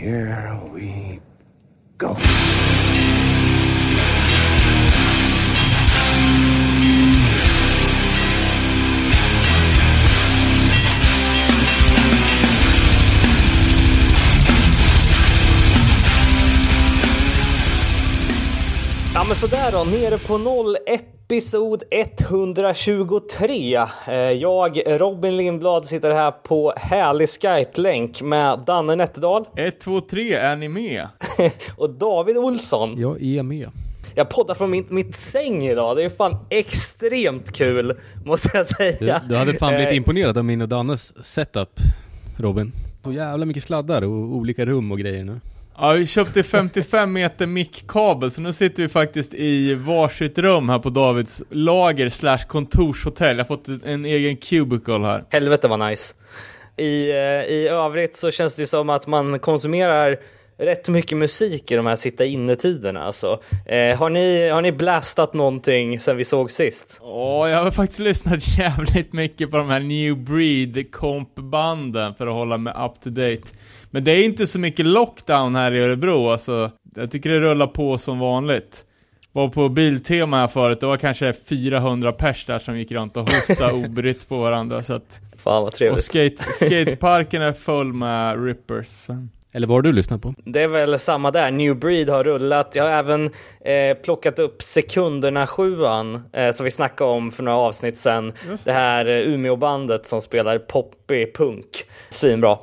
here we go. Ja men sådär då, nere på 0,1 episod 123. Eh, Jag, Robin Lindblad, sitter här på härlig Skype-länk med Danne Nätterdal 1, 2, 3, är ni med? och David Olsson. Jag är med. Jag poddar från mitt, mitt säng idag, det är fan extremt kul, måste jag Du, säga. du hade fan blivit Eh, imponerad av min och Dannes setup, Robin. Så jävla mycket sladdar och olika rum och grejer nu. Ja, vi köpte 55 meter mickkabel, så nu sitter vi faktiskt i varsitt rum här på Davids lager slash kontorshotell. Jag har fått en egen cubicle här. Helvete vad nice. I, eh, I övrigt så känns det som att man konsumerar rätt mycket musik i de här sitta inne-tiderna. Alltså. Eh, har, ni, har ni blastat någonting sen vi såg sist? Ja, jag har faktiskt lyssnat jävligt mycket på de här New Breed kompbanden för att hålla mig up to date. Men det är inte så mycket lockdown här i Örebro, alltså. Jag tycker det rullar på som vanligt. Var på Biltema här förut, det var kanske 400 pers där som gick runt och hostade obrytt på varandra, så att... Fan vad Och trevligt. skate, skateparken är full med rippers. Eller vad har du lyssnat på? Det är väl samma där. New Breed har rullat. Jag har även eh, plockat upp Sekunderna sjuan eh, som vi snackade om för några avsnitt sedan. Just Det här eh, Umeå-bandet som spelar poppig punk. Svinbra.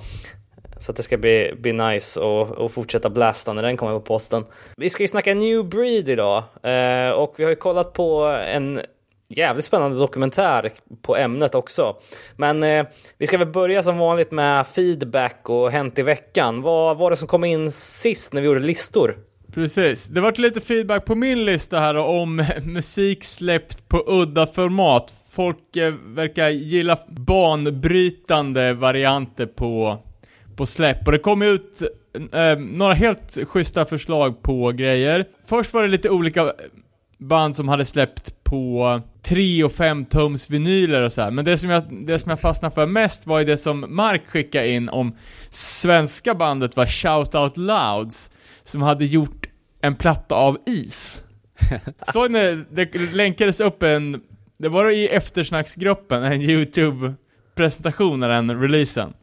Så att det ska bli, bli nice och, och fortsätta blasta när den kommer på posten. Vi ska ju snacka New Breed idag eh, och vi har ju kollat på en jävligt spännande dokumentär på ämnet också. Men eh, vi ska väl börja som vanligt med feedback och hänt i veckan. Vad var det som kom in sist när vi gjorde listor? Precis. Det vart lite feedback på min lista här om musik släppt på udda format. Folk eh, verkar gilla banbrytande varianter på, på släpp. Och det kom ut eh, några helt schyssta förslag på grejer. Först var det lite olika band som hade släppt på 3 och 5 tums vinyler och så här. Men det som, jag, det som jag fastnade för mest var ju det som Mark skickade in om svenska bandet var Shout Out Louds som hade gjort en platta av is. Såg ni, det länkades upp en, det var i eftersnacksgruppen, en YouTube-presentation av den releasen.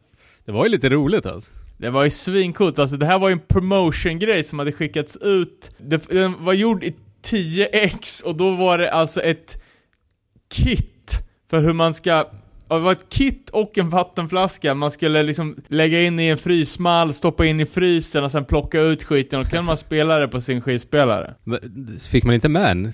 Det var ju lite roligt alltså. Det var ju svincoolt, alltså det här var ju en promotion-grej som hade skickats ut. Det, den var gjord i 10x och då var det alltså ett kit för hur man ska Ja, det var ett kit och en vattenflaska man skulle liksom lägga in i en frysmall, stoppa in i frysen och sen plocka ut skiten och kan man spela det på sin skivspelare. Fick man inte med en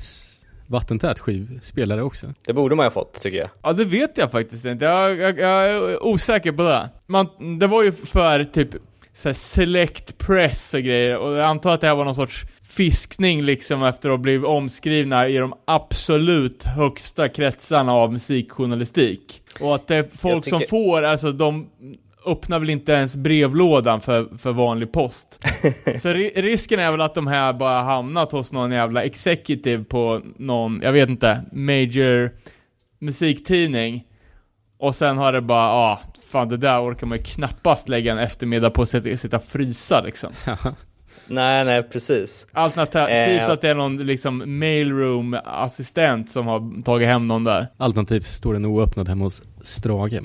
vattentät skivspelare också? Det borde man ju ha fått tycker jag. Ja, det vet jag faktiskt inte. Jag, jag, jag är osäker på det. Man, det var ju för typ så select press och grejer, och jag antar att det här var någon sorts fiskning liksom efter att ha blivit omskrivna i de absolut högsta kretsarna av musikjournalistik. Och att det är folk som tycker- får, alltså de öppnar väl inte ens brevlådan för, för vanlig post. Så ri- risken är väl att de här bara hamnat hos någon jävla executive på någon, jag vet inte, major musiktidning. Och sen har det bara, ah, fan det där orkar man ju knappast lägga en eftermiddag på att sitta, sitta och frysa liksom. Nej, nej, precis. Alternativt Eh. att det är någon liksom mailroom-assistent som har tagit hem någon där. Alternativt står den oöppnad hemma hos Strage.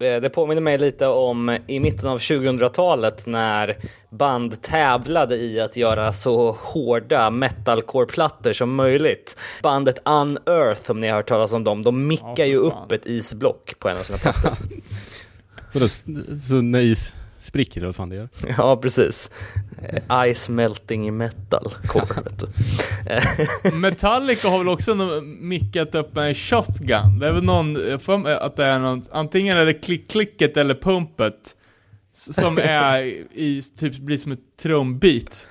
Eh, Det påminner mig lite om i mitten av 2000-talet när band tävlade i att göra så hårda metalcore-plattor som möjligt. Bandet Unearth, om ni har hört talas om dem, de mickar ju upp ett isblock på en av sina plattor. Så när spricker, vad fan det gör? ja, precis. Eh, Ice melting metal core, vet du. Metallica har väl också mickat upp en shotgun. Det är väl någon, mig att det är någon, antingen är det klick-klicket eller pumpet. Som är i, typ blir som ett trumbit.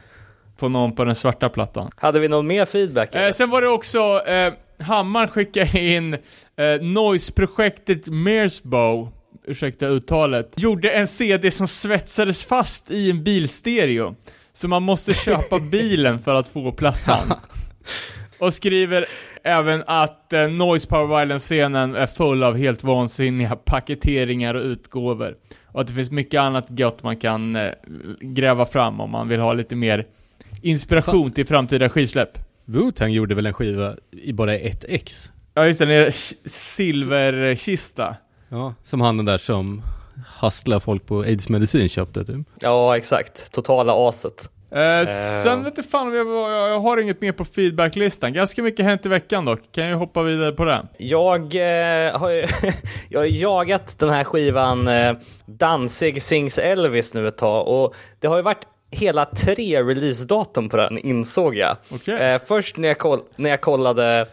På någon på den svarta plattan. Hade vi någon mer feedback? Eh, eller? sen var det också, eh, Hammar skickade in eh, Noise-projektet Mearsbow, ursäkta uttalet, gjorde en CD som svetsades fast i en bilstereo. Så man måste köpa bilen för att få plattan. Och skriver även att eh, Noise Power Violence-scenen är full av helt vansinniga paketeringar och utgåvor. Och att det finns mycket annat gott man kan eh, gräva fram om man vill ha lite mer inspiration till framtida skivsläpp. Wu-Tang gjorde väl en skiva i bara ett ex? Ja just det, är silverkista. Ja, som han den där som hustlar folk på aids-medicin köpte typ. Ja, exakt. Totala aset. Eh, sen vet inte fan om jag, jag, jag har inget mer på feedbacklistan. Ganska mycket hänt i veckan dock. Kan jag hoppa vidare på det? Jag eh, har ju jag har jagat den här skivan eh, Danzig Sings Elvis nu ett tag och det har ju varit hela tre releasedatum på den insåg jag. Okej. Eh, först när jag, koll, när jag kollade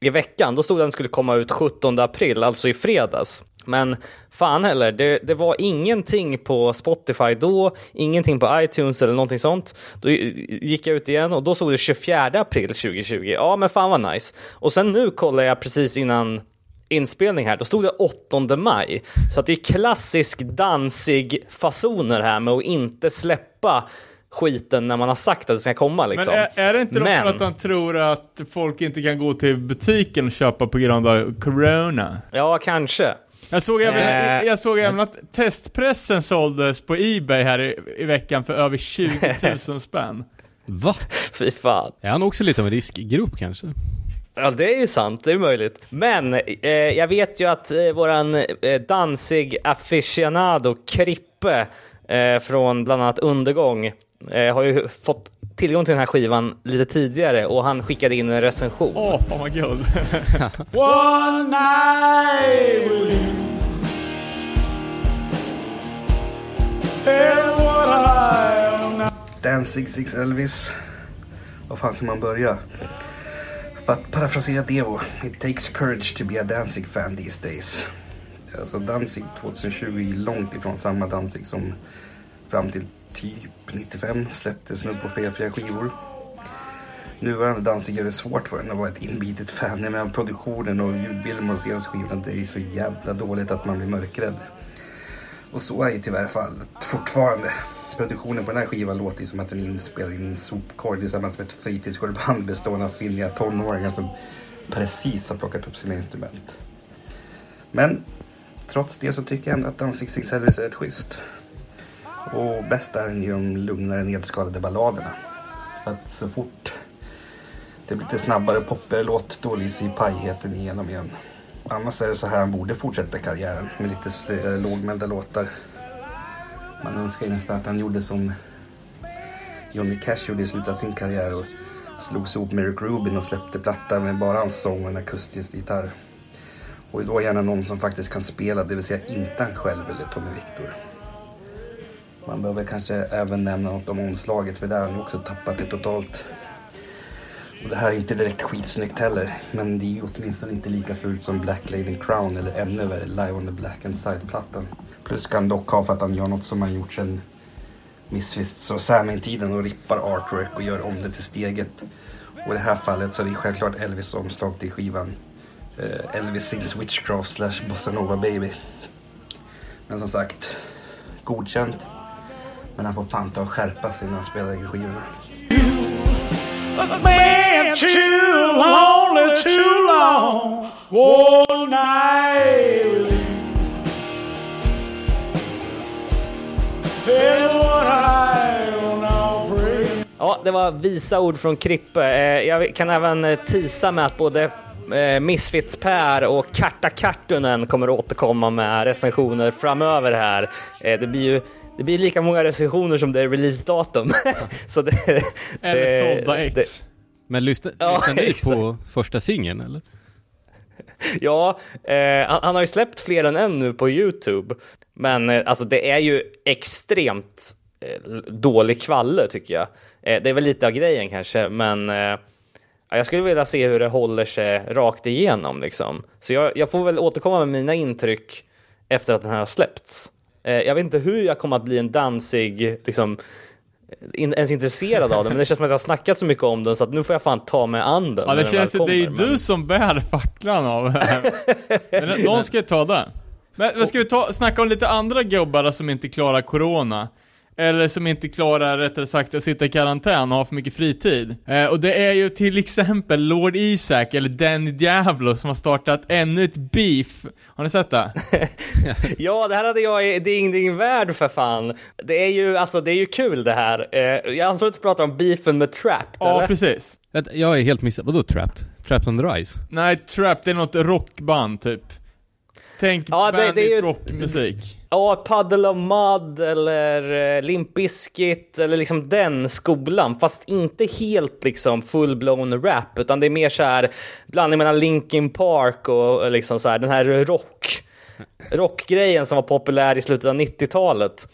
i veckan, då stod den skulle komma ut 17 april, alltså i fredags. Men fan heller, det, det var ingenting på Spotify då, ingenting på iTunes eller någonting sånt. Då gick jag ut igen och då stod det 24 april 2020. Ja, men fan vad nice. Och sen nu kollar jag precis innan inspelning här, då stod det 8 maj. Så att det är klassisk dansig fasoner här med att inte släppa skiten när man har sagt att det ska komma liksom. Men är, är det inte Men- för att han tror att folk inte kan gå till butiken och köpa på grund av corona? Ja, kanske. Jag såg även, Eh, jag såg även att testpressen såldes på Ebay här i, i veckan för över 20 000 spänn. Va? Fy fan. Är han också lite av en riskgrupp kanske? Ja, det är ju sant, det är möjligt. Men eh, jag vet ju att eh, våran eh, dansig aficionado Krippe eh, från bland annat Undergång eh, har ju fått tillgång till den här skivan lite tidigare och han skickade in en recension. Åh, oh, my god. One night with you. And what I am now. Danzig Six Elvis. Var fan ska man börja? För att parafrasera Devo. It takes courage to be a Danzig fan these days. Alltså Danzig 2020 är långt ifrån samma Danzig som fram till typ 95 släppte snudd på felfria skivor. Nuvarande Danzig gör det svårt för en att vara ett inbitet fan. Jag menar produktionen och ljudbilden på de senaste skivorna det är så jävla dåligt att man blir mörkrädd. Och så är ju tyvärr fallet fortfarande. Produktionen på den här skivan låter ju som att den är inspelad i en sopkorg tillsammans med ett fritidsgårdband bestående av finniga tonåringar som precis har plockat upp sina instrument. Men trots det så tycker jag ändå att Danzig Six Elvis är rätt schysst. Och bäst är den i de lugnare nedskalade balladerna. För att så fort det blir lite snabbare och poppigare låt då lyser ju pajheten igenom igen. Annars är det så här han borde fortsätta karriären med lite lågmälda låtar. Man önskar ju nästan att han gjorde som Johnny Cash gjorde i slutet av sin karriär och slog sig ihop med Rick Rubin och släppte platta med bara hans sång och en akustisk gitarr. Och då gärna någon som faktiskt kan spela, det vill säga inte han själv eller Tommy Victor. Man behöver kanske även nämna något om omslaget för där har han ju också tappat det totalt. Och det här är inte direkt skitsnyggt heller, men det är ju åtminstone inte lika fult som Black Lady Crown eller ännu värre Live on the Black and Side-plattan. Plus kan dock ha för att han gör något som han gjort sedan Misfits och Sammy-tiden och rippar artwork och gör om det till steget. Och i det här fallet så är det självklart Elvis omslag till skivan. Eh, Elvis Sings Witchcraft slash Bossa Nova Baby. Men som sagt, godkänt. Men han får fan ta och skärpa sig när han spelar in skivorna. Been too lonely, too long. One night. Ja, det var visa ord från Krippe. Eh, Jag kan även eh, tisa med att både eh, Misfits Per och Karta Kartunen kommer att återkomma med recensioner framöver här. Det blir ju det blir lika många recensioner som det är releasedatum. Så det, Eller sålda det- ex. Men lyssna, Ja, lyssnar ni exakt. på första singeln eller? Ja, eh, han, han har ju släppt fler än en nu på Youtube. Men eh, alltså det är ju extremt eh, dålig kvalle tycker jag. Eh, det är väl lite av grejen kanske, men eh, ja, jag skulle vilja se hur det håller sig rakt igenom liksom. Så jag, jag får väl återkomma med mina intryck efter att den här har släppts. Eh, jag vet inte hur jag kommer att bli en dansig, liksom, in, ens intresserad av den, men det känns som att jag har snackat så mycket om den så att nu får jag fan ta mig an den. Ja, det den känns ju, det är ju kommer, men- du som bär facklan av Men någon ska ju ta det. Men vad ska vi ta, snacka om lite andra gubbar som inte klarar corona? Eller som inte klarar, rättare sagt, att sitta i karantän och ha för mycket fritid. Eh, och det är ju till exempel Lord Isaac, eller Danny Diablo, som har startat ännu ett beef. Har ni sett det? Ja, det här hade jag i Ding Ding Värld för fan. Det är ju, alltså det är ju kul det här. Eh, jag antar att du pratar om beefen med Trapped, Ja, eller? precis. Vänta, Jag är helt missad. Vadå trapped? Trapped on the rise? Nej, Trap, det är något rockband, typ. Tänk Ja, det- det är ju- rockmusik. Ja, Puddle of Mud eller eh, Limp Bizkit eller liksom den skolan. Fast inte helt liksom full-blown rap, utan det är mer så här blandning mellan Linkin Park och liksom så här den här rock rockgrejen som var populär i slutet av 90-talet.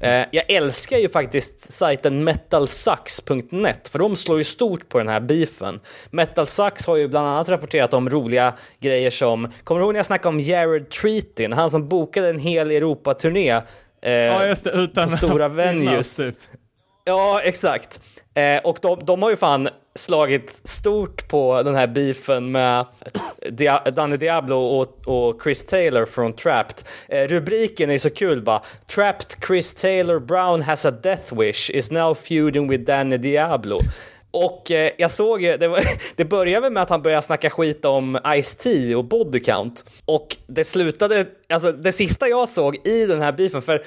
Eh, jag älskar ju faktiskt sajten metalsucks.net för de slår ju stort på den här beefen. Metal Sucks har ju bland annat rapporterat om roliga grejer som, kommer du ihåg när jag snackade om Jared Treatin, han som bokade en hel Europaturné eh, Ja, just det, utan på stora venues. typ. Ja, exakt. Eh, och de, de har ju fan slagit stort på den här beefen med Dia Danny Diablo och, och Chris Taylor från Trapped. Eh, rubriken är så kul bara. Trapped Chris Taylor Brown has a death wish is now feuding with Danny Diablo. Och eh, jag såg ju, det, var, det började väl med att han började snacka skit om Ice-T och body count. Och det slutade, alltså det sista jag såg i den här beefen, för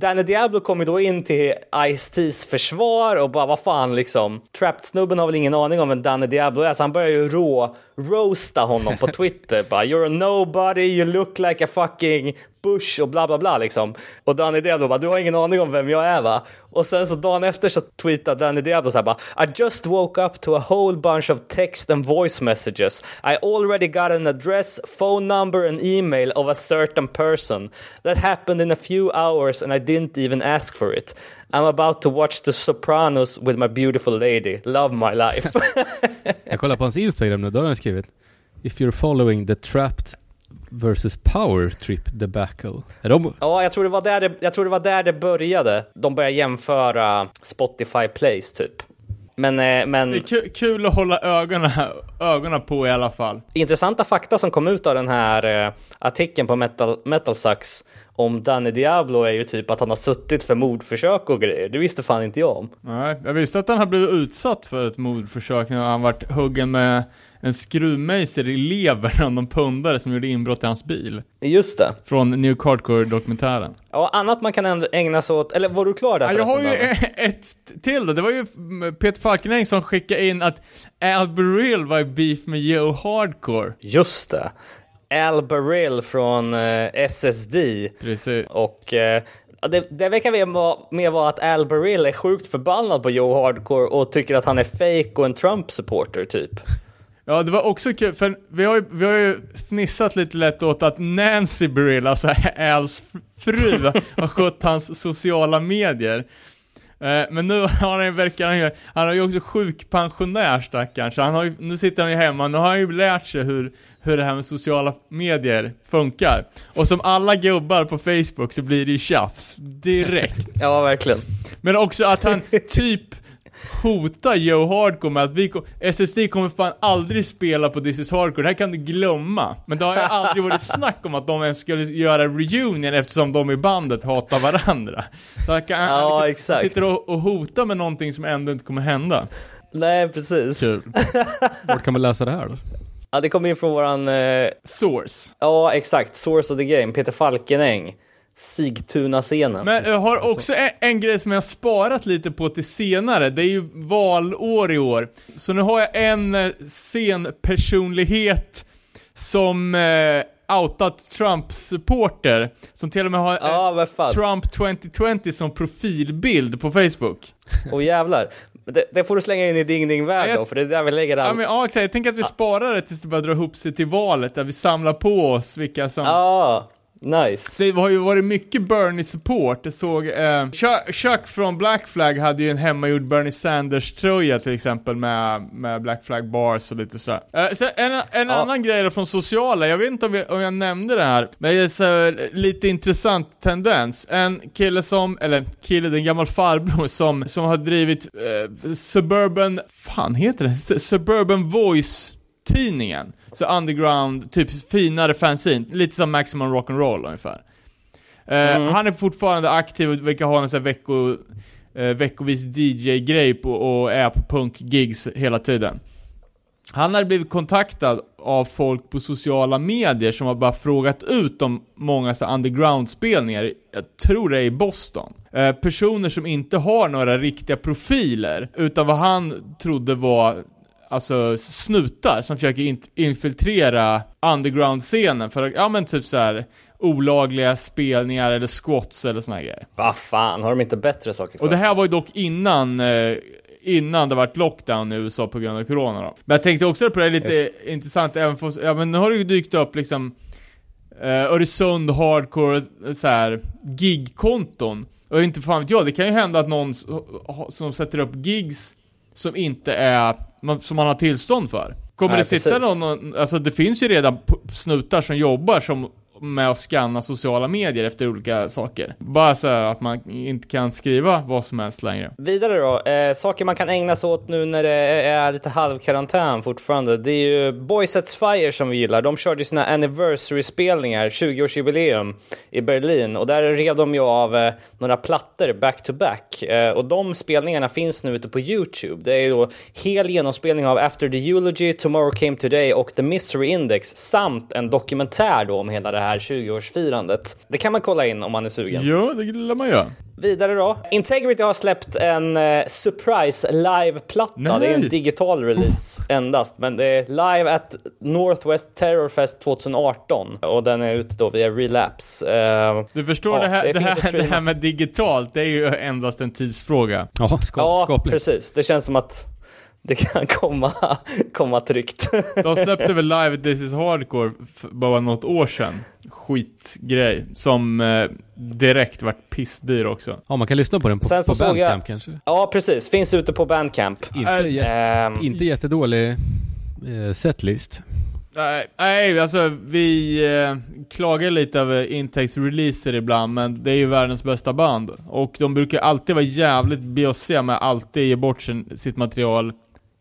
Danny Diablo kom ju då in till Ice-T's försvar och bara vad fan liksom. Trapped-snubben har väl ingen aning om vem Danny Diablo är så han börjar ju rå roasta honom på Twitter. bara you're a nobody, you look like a fucking bush och bla bla bla liksom. Och Danny Diablo bara du har ingen aning om vem jag är va? Och sen så dagen efter så tweetade Danny Diablo så här bara I just woke up to a whole bunch of text and voice messages. I already got an address, phone number and email of a certain person. That happened in a few hours and I didn't even ask for it. I'm about to watch The Sopranos with my beautiful lady. Love my life. Jag kollar på hans Instagram nu, då har han skrivit If you're following the trapped versus power trip debacle. Är de... ja, jag tror, det var där det, jag tror det var där det började. De började jämföra Spotify Plays typ. Men, eh, men Det är ku- kul att hålla ögonen, ögonen på i alla fall. intressanta fakta som kom ut av den här eh, artikeln på Metal, Metal Sucks om Danny Diablo är ju typ att han har suttit för mordförsök och grejer. Det visste fan inte jag om. Nej, jag visste att han hade blivit utsatt för ett mordförsök när han varit huggen med en skruvmejsel i levern av någon pundare som gjorde inbrott i hans bil. Just det. Från New Hardcore-dokumentären. Ja, annat man kan ägna sig åt, eller var du klar där Ja, jag har ju ett till då. Det var ju Peter Falkenäng som skickade in att Al Beryl var i beef med Joe Hardcore. Just det. Al Beryl från eh, SSD. Precis. Och eh, det, det verkar mer vara- att Al Beryl är sjukt förbannad på Joe Hardcore och tycker att han är fake och en Trump-supporter typ. Ja, det var också kul, för vi har ju, vi har ju fnissat lite lätt åt att Nancy Beryl, alltså Als fru, har skött hans sociala medier. Eh, Men nu har han, verkar han ju, han har ju också sjukpensionär stackarn, så han har ju, nu sitter han ju hemma, nu har han ju lärt sig hur, hur det här med sociala medier funkar. Och som alla gubbar på Facebook så blir det ju tjafs, direkt. Ja, verkligen. Men också att han typ hotar Joe Hardcore med att vi kom, SSD kommer fan aldrig spela på This is Hardcore, det här kan du glömma. Men det har ju aldrig varit snack om att de ens skulle göra reunion eftersom de i bandet hatar varandra. Så han, kan, han Ja, liksom, exakt. sitter och, och hotar med någonting som ändå inte kommer hända. Nej, precis. Kul. Vart kan man läsa det här då? Ja, det kommer in från våran, eh, Source. ja exakt, source of the game, Peter Falkenäng. Sigtuna-scenen. Men jag har också en, en grej som jag har sparat lite på till senare, det är ju valår i år. Så nu har jag en eh, scenpersonlighet som eh, outat Trump-supporter, som till och med har eh, Ja, vad fan. Trump 2020 som profilbild på Facebook. Åh jävlar. Det, det får du slänga in i Ding Ding Värld Ja, jag- då, för det är där vi lägger Ja, all... men, ja exakt, jag tänker att vi sparar det tills det börjar dra ihop sig till valet, där vi samlar på oss vilka som... Ja, nice. Så det har ju varit mycket Bernie-support, jag såg, eh, Chuck, Chuck från Black Flag hade ju en hemmagjord Bernie Sanders-tröja till exempel med, med Black Flag bars och lite sådär. Eh, sen en en Ja. annan grej då från sociala, jag vet inte om, vi, om jag nämnde det här, men det är så, lite intressant tendens. En kille som, eller kille, det är en gammal farbror som, som har drivit eh, Suburban, fan heter det? Suburban Voice tidningen. Så underground, typ finare fanzine, lite som Maximum Rock'n'Roll ungefär. Eh, Han är fortfarande aktiv och verkar ha en sån här vecko, eh, veckovis DJ-grej på, och är på punk-gigs hela tiden. Han hade blivit kontaktad av folk på sociala medier som har bara frågat ut om många så underground-spelningar, jag tror det är i Boston. Eh, personer som inte har några riktiga profiler, utan vad han trodde var alltså snutar som försöker in- infiltrera underground-scenen för att, ja men typ så här olagliga spelningar eller squats eller såna här grejer. Vad fan, har de inte bättre saker för? Och det här var ju dock innan, eh, innan det vart lockdown i USA på grund av corona då. Men jag tänkte också på det, är lite intressant, även för, ja men nu har det ju dykt upp liksom eh, Öresund hardcore så här gigkonton. Och inte fan vet jag, det kan ju hända att någon som sätter upp gigs som inte är, man- som man har tillstånd för. Kommer Nej, det sitta precis. någon, alltså det finns ju redan snutar som jobbar som med att scanna sociala medier efter olika saker. Bara så här att man inte kan skriva vad som helst längre. Vidare då, eh, saker man kan ägna sig åt nu när det är lite halvkarantän fortfarande. Det är ju Boys Sets Fire som vi gillar. De körde ju sina anniversary-spelningar, 20-årsjubileum i Berlin och där rev de ju av eh, några plattor back to back. Eh, och de spelningarna finns nu ute på YouTube. Det är ju då hel genomspelning av After the Eulogy, Tomorrow Came Today och The Misery Index samt en dokumentär då om hela det här 20-årsfirandet. Det kan man kolla in om man är sugen. Ja, det lär man göra. Vidare då. Integrity har släppt en eh, surprise live-platta. Det är en digital release endast, men det är live at Northwest Terror Fest 2018 och den är ute då via Relapse. Eh, Du förstår, Ja, det, här, det det, här, det här med digitalt, det är ju endast en tidsfråga. Ja, ja, skapligt. precis. Det känns som att det kan komma, komma tryggt. De släppte väl live This is Hardcore för bara något år sedan. Skitgrej. Som eh, direkt vart pissdyr också. Ja, man kan lyssna på den på, Sen så på såg jag- Bandcamp kanske. ja, precis. Finns ute på Bandcamp. Inte, Äh, jätte, Ehm, inte jättedålig eh, setlist. Nej, alltså vi eh, klagar lite över Intakes releaser ibland, men det är ju världens bästa band. Och de brukar alltid vara jävligt bjussiga med att alltid ge bort sin, sitt material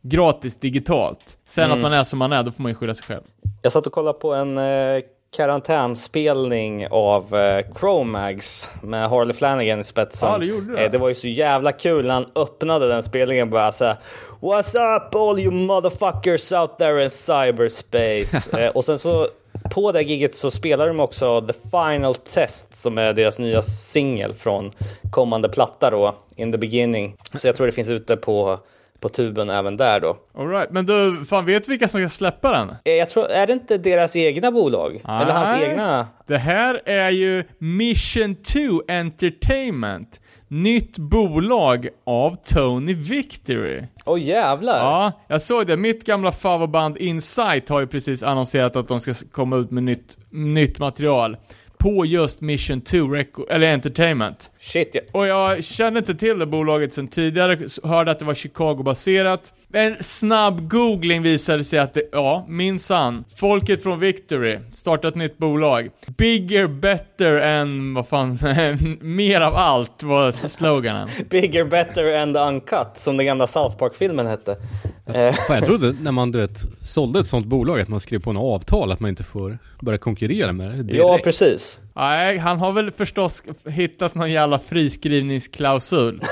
gratis digitalt. Sen att man är som man är, då får man ju skylla sig själv. Jag satt och kollade på en eh, karantänspelning av eh, Chromags med Harley Flanagan i spetsen. Ja, det gjorde det. Eh, det var ju så jävla kul när han öppnade den spelningen och bara såhär What's up all you motherfuckers out there in cyberspace? eh, och sen så på det giget så spelar de också The Final Test som är deras nya singel från kommande platta då, In the beginning. Så jag tror det finns ute på, på tuben även där då. Alright, men du, fan vet vilka som ska släppa den? Eh, Jag tror, är det inte deras egna bolag? Eller hans Nej. egna? Det här är ju Mission 2 Entertainment. Nytt bolag av Tony Victory. Åh jävlar! Ja, jag såg det. Mitt gamla favoritband Insight har ju precis annonserat att de ska komma ut med nytt, nytt material. På just Mission 2 Reco- eller Entertainment. Shit, ja. Och jag kände inte till det bolaget sen tidigare, hörde att det var Chicago-baserat. En snabb googling visade sig att det, ja, minsann. Folket från Victory startat ett nytt bolag. Bigger, better än, vad fan, mer av allt var sloganen. Bigger, better and uncut, som den gamla South Park-filmen hette. Fan, jag trodde när man du vet, sålde ett sånt bolag att man skrev på en avtal att man inte får börja konkurrera med det direkt. ja, precis. Nej, han har väl förstås hittat någon jävla friskrivningsklausul.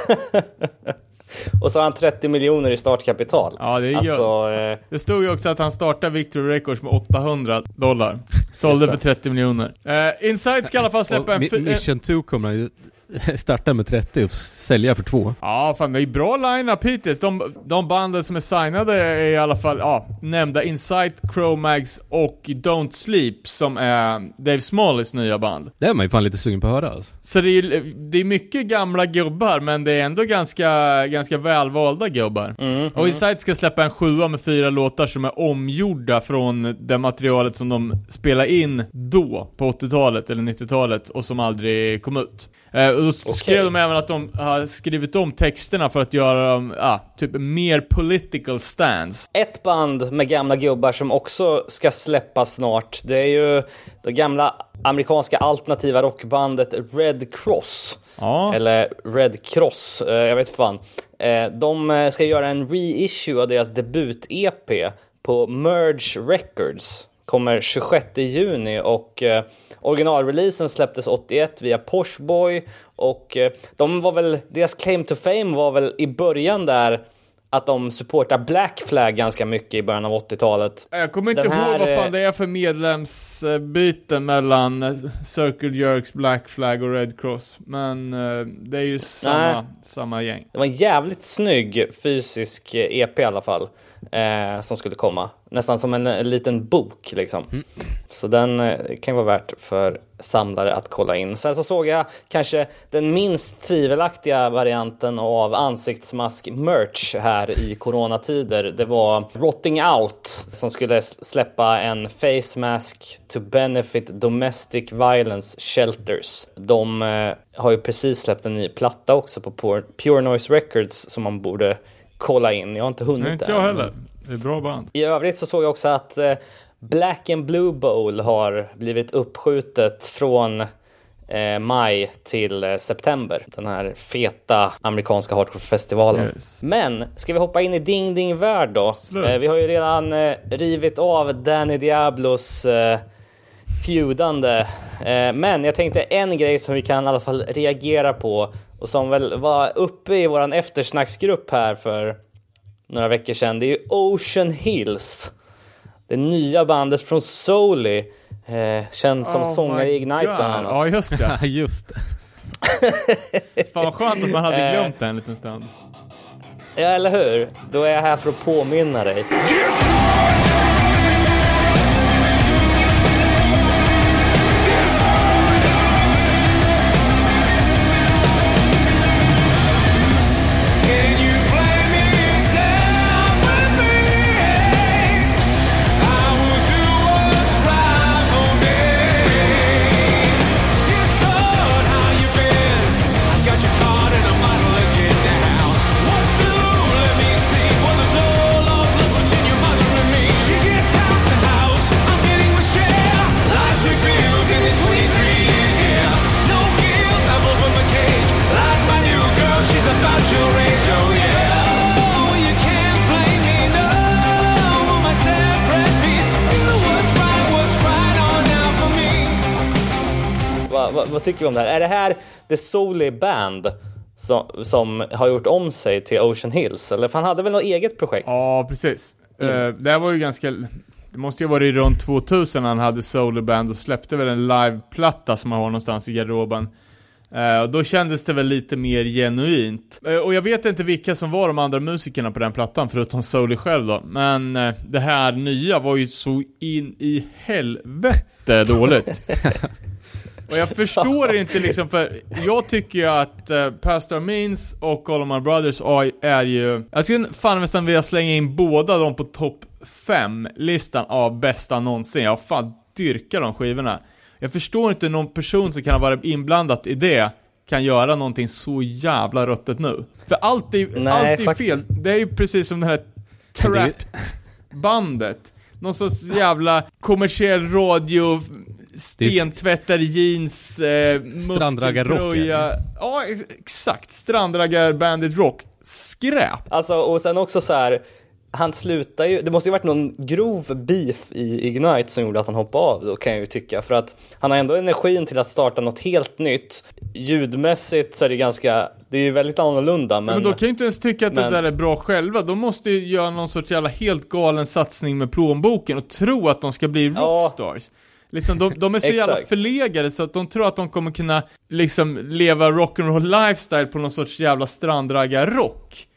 Och så har han 30 miljoner i startkapital. Ja, det är. Alltså, eh, Det stod ju också att han startade Victory Records med 800 dollar. Sålde för det. 30 miljoner. Uh, Insight ska i alla fall släppa en... En Mission 2 kommer han ju starta med 30 och sälja för 2. ja, fan det är bra line-up hittills. De, de banden som är signade är i alla fall, ja, nämnda Insight, Chromags och Don't Sleep som är Dave Smalleys nya band. Det är man ju fan lite sugen på att höra alltså. Så det är, det är mycket gamla gubbar, men det är ändå ganska, ganska välvalda gubbar. Och Insight ska släppa en sjua med fyra låtar som är omgjorda från det materialet som de spelade in då, på 80-talet eller 90-talet, och som aldrig kom ut. Eh, och då skrev de även att de har skrivit om texterna för att göra dem, ja, typ mer political stance. ett band med gamla gubbar som också ska släppas snart, det är ju det gamla amerikanska alternativa rockbandet Red Cross. Ja. Eller Red Cross, eh, jag vet fan. Eh, de eh, ska göra en reissue av deras debut-EP på Merge Records. Kommer 26 juni och eh, originalreleasen släpptes 81 via Porsboy och eh, de var väl, deras claim to fame var väl i början där att de supportar Black Flag ganska mycket i början av 80-talet. Jag kommer inte här, ihåg vad fan eh, det är för medlemsbyten mellan eh, Circle Jerks, Black Flag och Red Cross. Men eh, det är ju samma, samma gäng. Det var en jävligt snygg fysisk EP i alla fall. Eh, som skulle komma. Nästan som en, eh, liten bok liksom. Så den eh, kan vara värt för samlare att kolla in. Sen så såg jag kanske den minst tvivelaktiga varianten av ansiktsmask-merch här i coronatider. Det var Rotting Out som skulle släppa en face mask to benefit domestic violence shelters. De eh, har ju precis släppt en ny platta också på Pure Noise Records som man borde kolla in. Jag har inte hunnit Nej, inte än, jag men- heller. Det är bra band. i övrigt så såg jag också att eh, Black and Blue Bowl har blivit uppskjutet från eh, maj till eh, september. Den här feta amerikanska hardcore-festivalen. Yes. Men ska vi hoppa in i Ding Ding Värld då? Eh, vi har ju redan rivit av Danny Diablos feudande. Men jag tänkte en grej som vi kan i alla fall reagera på och som väl var uppe i våran eftersnacksgrupp här för några veckor sedan. Det är ju Ocean Hills. Det nya bandet från Soli. Eh, känd som Oh sångare i Ignite God. bland annat. Ja, just det. Just det. Fan vad skönt att man hade Eh. glömt det en liten stund. Ja, eller hur? Då är jag här för att påminna dig. Vad tycker vi om det här? Är det här The Soli Band som, som har gjort om sig till Ocean Hills? Eller för han hade väl något eget projekt? Ja, precis. Uh, det här var ju ganska... Det måste ju ha varit runt 2000 han hade solo band och släppte väl en liveplatta som han har någonstans i garderoben. Eh, och då kändes det väl lite mer genuint. Eh, och jag vet inte vilka som var de andra musikerna på den plattan, förutom Soli själv då. Men eh, det här nya var ju så in i helvete dåligt. Och jag förstår inte liksom, för jag tycker ju att uh, Pastor Means och All of My Brothers är, är ju... Jag skulle fan nästan vilja slänga in båda dem på topp 5-listan av bästa någonsin. Jag fan dyrkar de skivorna. Jag förstår inte någon person som kan ha varit inblandat i det kan göra någonting så jävla ruttet nu. För allt är, Nej, allt är fel. Det är ju precis som det här Trapped-bandet. Någon sorts jävla kommersiell radio, stentvättar jeans, eh, muskeltröja. Ja, ex- exakt. Strandraggar Bandit Rock. Skräp. Alltså, och sen också så här. Han slutar ju, det måste ju varit någon grov beef i Ignite som gjorde att han hoppade av då kan jag ju tycka. För att han har ändå energin till att starta något helt nytt. Ljudmässigt så är det ganska, det är ju väldigt annorlunda men... Men, då kan jag inte ens tycka att men- det där är bra själva. De måste ju göra någon sorts jävla helt galen satsning med plånboken och tro att de ska bli Ja. Liksom, de, de är så jävla förlegade så att de tror att de kommer kunna liksom leva rock'n'roll lifestyle på någon sorts jävla strandraggar-rock.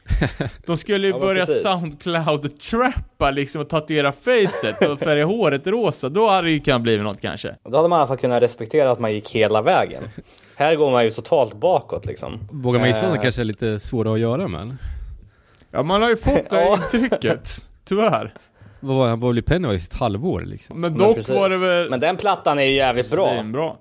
De skulle ju Ja, men börja. Soundcloud-trappa liksom och tatuera facet och färga håret rosa. Då hade det ju kunnat bli något kanske. Då hade man i alla fall kunnat respektera att man gick hela vägen. Här går man ju totalt bakåt liksom. Vågar man gissa att det Eh. kanske är lite svårare att göra med? Ja, man har ju fått det intrycket. Tyvärr. Vad var han var väl i Pennywise ett halvår liksom? Men Men dock precis. var det väl... Men den plattan är ju jävligt bra. Svinbra.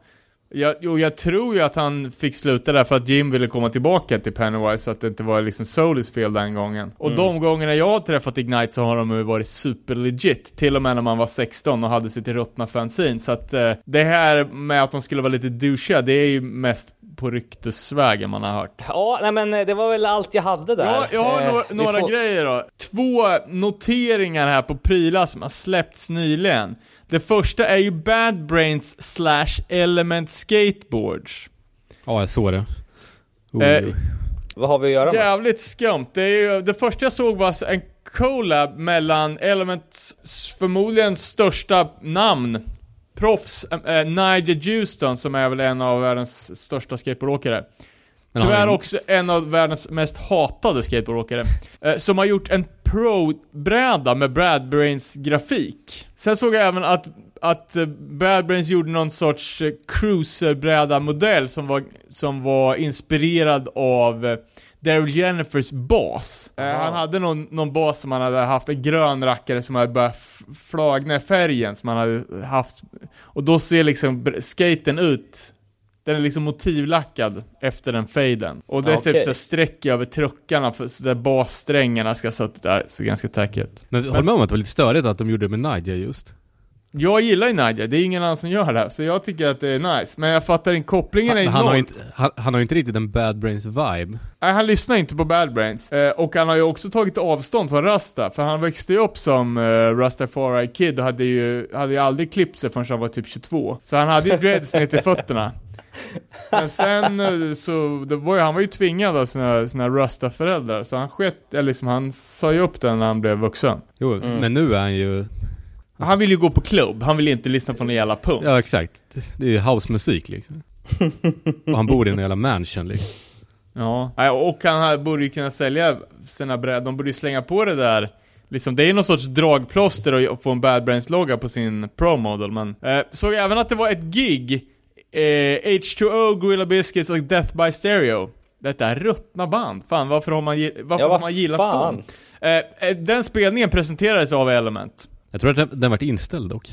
Jag, jo, jag tror ju att han fick sluta där för att Jim ville komma tillbaka till Pennywise så att det inte var liksom Solis fel den gången. Och Mm. de gångerna jag har träffat Ignite så har de ju varit super legit. Till och med när man var 16 och hade sitt ruttna fanzine. Så att eh, det här med att de skulle vara lite douchiga, det är ju mest på ryktesvägen man har hört. Ja, nej men eh, det var väl allt jag hade där. Ja, jag har Eh, några, vi några får- grejer då. Två noteringar här på prylar som har släppts nyligen. Det första är ju Bad Brains slash Element Skateboards. Ja, jag såg det. Eh. Vad har vi att göra med? Jävligt skumt. Det, är ju, det första jag såg var en collab mellan Elements förmodligen största namn, proffs, äh, Nigel Houston som är väl en av världens största skateboardåkare. Tyvärr är- också en av världens mest hatade skateboardåkare. Eh, som har gjort en Pro-bräda med Brad Brains grafik. Sen såg jag även att, att eh, Bad Brains gjorde någon sorts eh, cruiserbräda-modell som var, som var inspirerad av Daryl Jennifers bas. Eh, han hade någon, någon bas som han hade haft, en grön rackare som hade börjat flagna i färgen som han hade haft. Och då ser liksom skaten ut den är liksom motivlackad efter den faden. Och det Ja, ser okej. typ så streck över truckarna för så där bassträngarna ska så där, ser ganska tack ut. Men håll med om att det var lite störigt att de gjorde det med Nadja just. Jag gillar ju Nadja, det är ingen annan som gör det här, så jag tycker att det är nice. Men jag fattar inte, kopplingen är Han, enorm. han, har inte, han, han har inte riktigt en Bad Brains vibe. Nej, han lyssnar inte på Bad Brains. Eh, och han har ju också tagit avstånd från Rasta, för han växte ju upp som eh, Rastafari Kid och hade ju, hade ju aldrig klippt sig förrän han var typ 22. Så han hade ju dreads ner till fötterna. Men sen eh, så, det var ju, han var ju tvingad av sina, sina Rasta-föräldrar, så han sket, eller liksom han sa ju upp den när han blev vuxen. Jo, Mm. men nu är han ju... Han vill ju gå på klubb, han vill inte lyssna på någon jävla punk. Ja, exakt. Det är ju housemusik liksom. Och han bor i en jävla mansion liksom. Ja, och han borde ju kunna sälja sina brädor, de borde ju slänga på det där Liksom, det är ju någon sorts dragplåster att- att få en Bad Brains-logga på sin Pro Model, men eh, såg även att det var ett gig eh, H2O, Gorilla Biscuits och Death by Stereo Detta är ruttna band, fan varför har man, varför Ja, har man gillat fan. dem? Eh, eh, den spelningen presenterades av Element Jag tror att den, den varit inställd dock.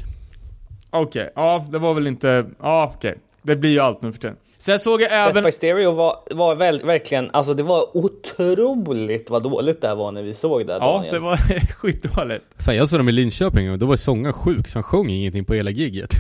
Okej, ja det var väl inte, ja okej Det blir ju allt nu för tiden Sen såg jag Death även by Stereo var, var väl, verkligen, alltså det var otroligt vad dåligt det här var när vi såg det Ja, Daniel. det var skitdåligt Fan jag såg dem i Linköping och då var sångaren sjuk så han sjöng ingenting på hela gigget.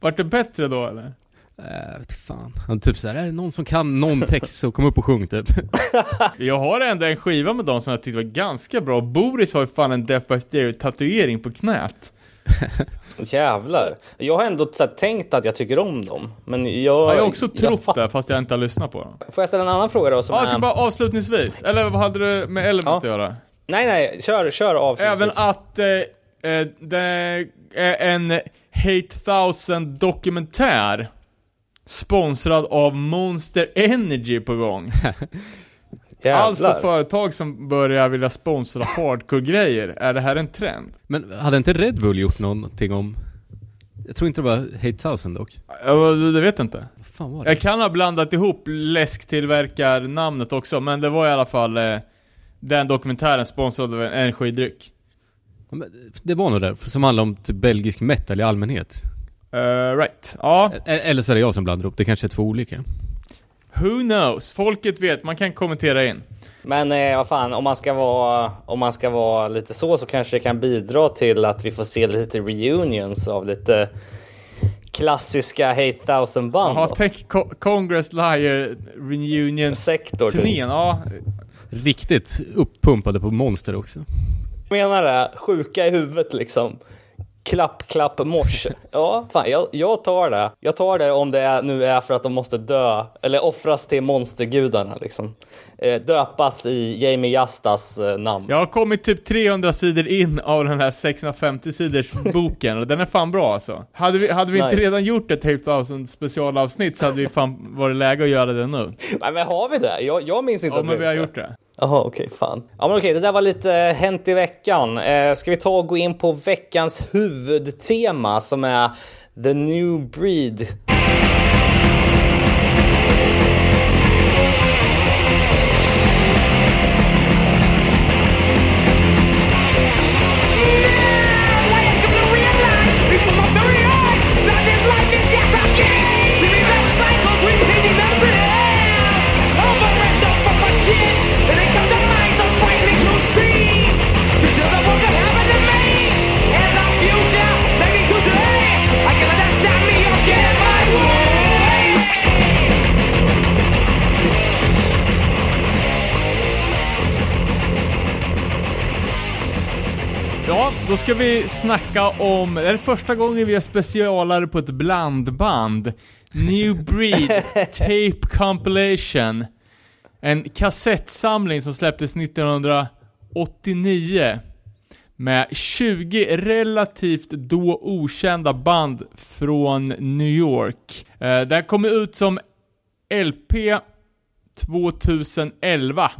Vart det bättre då eller? Äh, vet fan. Han typ såhär, är det någon som kan någon text så kom upp och sjung typ. Jag har ändå en skiva med dem som jag tyckte var ganska bra. Boris har ju fan en Death by Stereo tatuering på knät. Jävlar. Jag har ändå så här, tänkt att jag tycker om dem. Men jag... Ja, jag har också trott fatt- det, fast jag inte har lyssnat på dem. Får jag ställa en annan fråga då? Som Ja, är... bara avslutningsvis, eller vad hade du med Element Ja. att göra? Nej, nej, kör, kör avslutningsvis. Även att eh, eh, det är en Hate Thousand dokumentär sponsrad av Monster Energy på gång. Jävlar. Alltså företag som börjar vilja sponsra hardcore-grejer. Är det här en trend? Men hade inte Red Bull gjort någonting om... Jag tror inte det var Hate Thousand dock. Ja, det vet jag inte. Fan var det? Jag kan ha blandat ihop läsktillverkarnamnet också, men det var i alla fall eh, den dokumentären sponsrad av en energidryck. Det var nog det, som handlar om typ belgisk metal i allmänhet. Uh, right. Ja, E- Eller så är det jag som blandar ihop, det kanske är två olika. who knows? Folket vet, man kan kommentera in. Men eh, vad fan, om man, ska vara, om man ska vara lite så så kanske det kan bidra till att vi får se lite reunions av lite klassiska Hate Thousand band. Jaha, tänk Co- Congress Liar Reunion Sektor typ. turnén, ja. Riktigt uppumpade på monster också. menar det, sjuka i huvudet liksom. Klapp, klapp, morse. Ja, fan, jag, jag tar det. Jag tar det om det är, nu är för att de måste dö, eller offras till monstergudarna liksom. Eh, döpas i Jamie Jastas eh, namn. Jag har kommit typ 300 sidor in av den här 650 sidors boken och den är fan bra alltså. Hade vi, hade vi inte Nice. redan gjort ett Hate Thousand specialavsnitt så hade vi fan varit läge att göra det nu. Nej, men har vi det? Jag, jag minns inte Ja att men vi har gjort det. Jaha, okej, fan. Ja, men okej, det där var lite eh, hänt i veckan. Eh, ska vi ta och gå in på veckans huvudtema som är The New Breed. Ja, då ska vi snacka om, det är första gången vi har specialare på ett blandband. New Breed Tape Compilation. En kassettsamling som släpptes 1989. Med 20 relativt då okända band från New York. Eh, det här kom ut som LP 2011.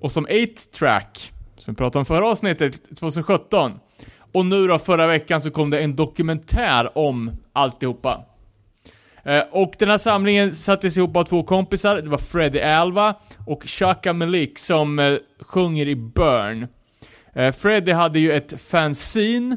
Och som 8-track, som vi pratade om förra avsnittet, 2017. Och nu då förra veckan så kom det en dokumentär om alltihopa. Eh, och den här samlingen sattes ihop av två kompisar, det var Freddy Alva och Chaka Malik som eh, sjunger i Burn. Eh, hade ju ett fanzine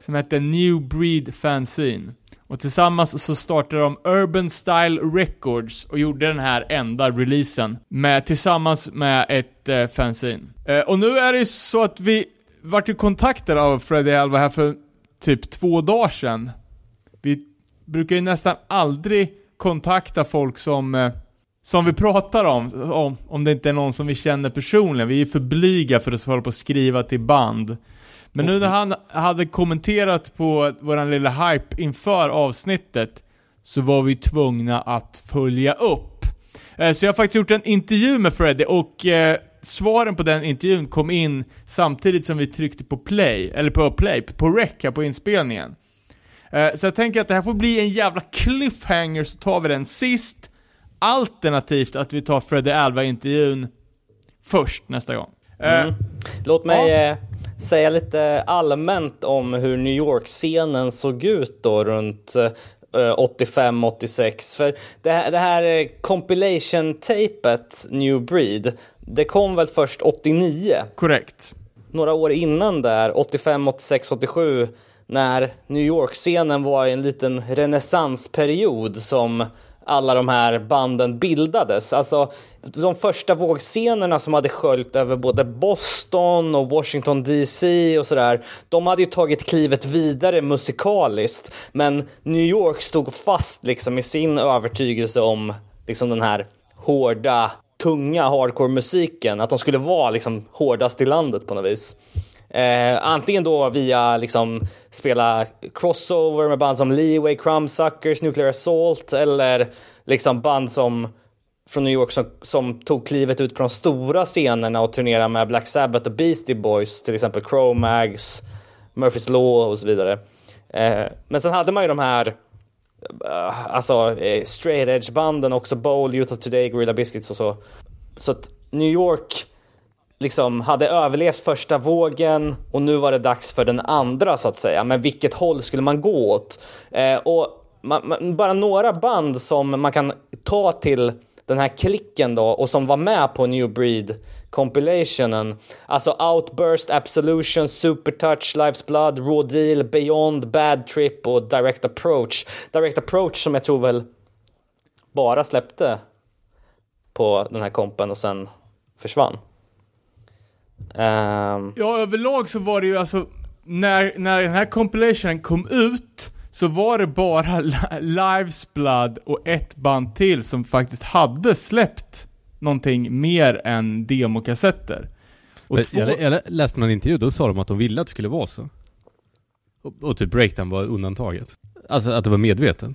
som hette New Breed Fanzine. Och tillsammans så startade de Urban Style Records och gjorde den här enda releasen. Med, tillsammans med ett eh, fanzine. Eh, och nu är det ju så att vi vart ju kontaktade av Freddy Alva här för typ två dagar sedan. Vi brukar ju nästan aldrig kontakta folk som, eh, som vi pratar om, om, om det inte är någon som vi känner personligen. Vi är för blyga för att hålla på och skriva till band. Men nu när han hade kommenterat på våran lilla hype inför avsnittet så var vi tvungna att följa upp. Eh, Så jag har faktiskt gjort en intervju med Freddy och eh, svaren på den intervjun kom in samtidigt som vi tryckte på play, eller på play, på rec här på inspelningen. Eh, Så jag tänker att det här får bli en jävla cliffhanger så tar vi den sist, alternativt att vi tar Freddy Alva-intervjun först nästa gång. Mm. Låt mig eh, säga lite allmänt om hur New York-scenen såg ut då runt eh, 85-86. För det här, det här eh, compilation-tapet New Breed, det kom väl först 89? Korrekt. några år innan där, 85, 86, 87, när New York-scenen var i en liten renässansperiod som alla de här banden bildades. Alltså de första vågscenerna som hade sköljt över både Boston och Washington DC och sådär. De hade ju tagit klivet vidare musikaliskt. Men New York stod fast liksom i sin övertygelse om liksom den här hårda, tunga hardcore-musiken. Att de skulle vara liksom hårdast i landet på något vis. Eh, antingen då via liksom spela crossover med band som Leeway, Crumbsuckers, Nuclear Assault eller liksom band som från New York som, som tog klivet ut på de stora scenerna och turnerade med Black Sabbath och Beastie Boys, till exempel Cro-Mags, Murphys Law och så vidare. Eh, men sen hade man ju de här eh, alltså eh, straight edge banden också, Bowl, Youth of Today, Gorilla Biscuits och så. Så att New York liksom hade överlevt första vågen och nu var det dags för den andra så att säga. Men vilket håll skulle man gå åt? Eh, och man, man, bara några band som man kan ta till den här klicken då och som var med på New Breed compilationen. Alltså Outburst, Absolution, Supertouch, Life's Blood, Raw Deal, Beyond, Bad Trip och Direct Approach. Direct Approach som jag tror väl bara släppte på den här kompen och sen försvann. Ehm, Ja, överlag så var det ju alltså, när, när den här compilationen kom ut, så var det bara Li- Lives Blood och ett band till som faktiskt hade släppt någonting mer än demokassetter. Och två, Jag, jag läste någon intervju, då sa de att de ville att det skulle vara så. Och, och typ breakdown var undantaget. Alltså att det var medvetet.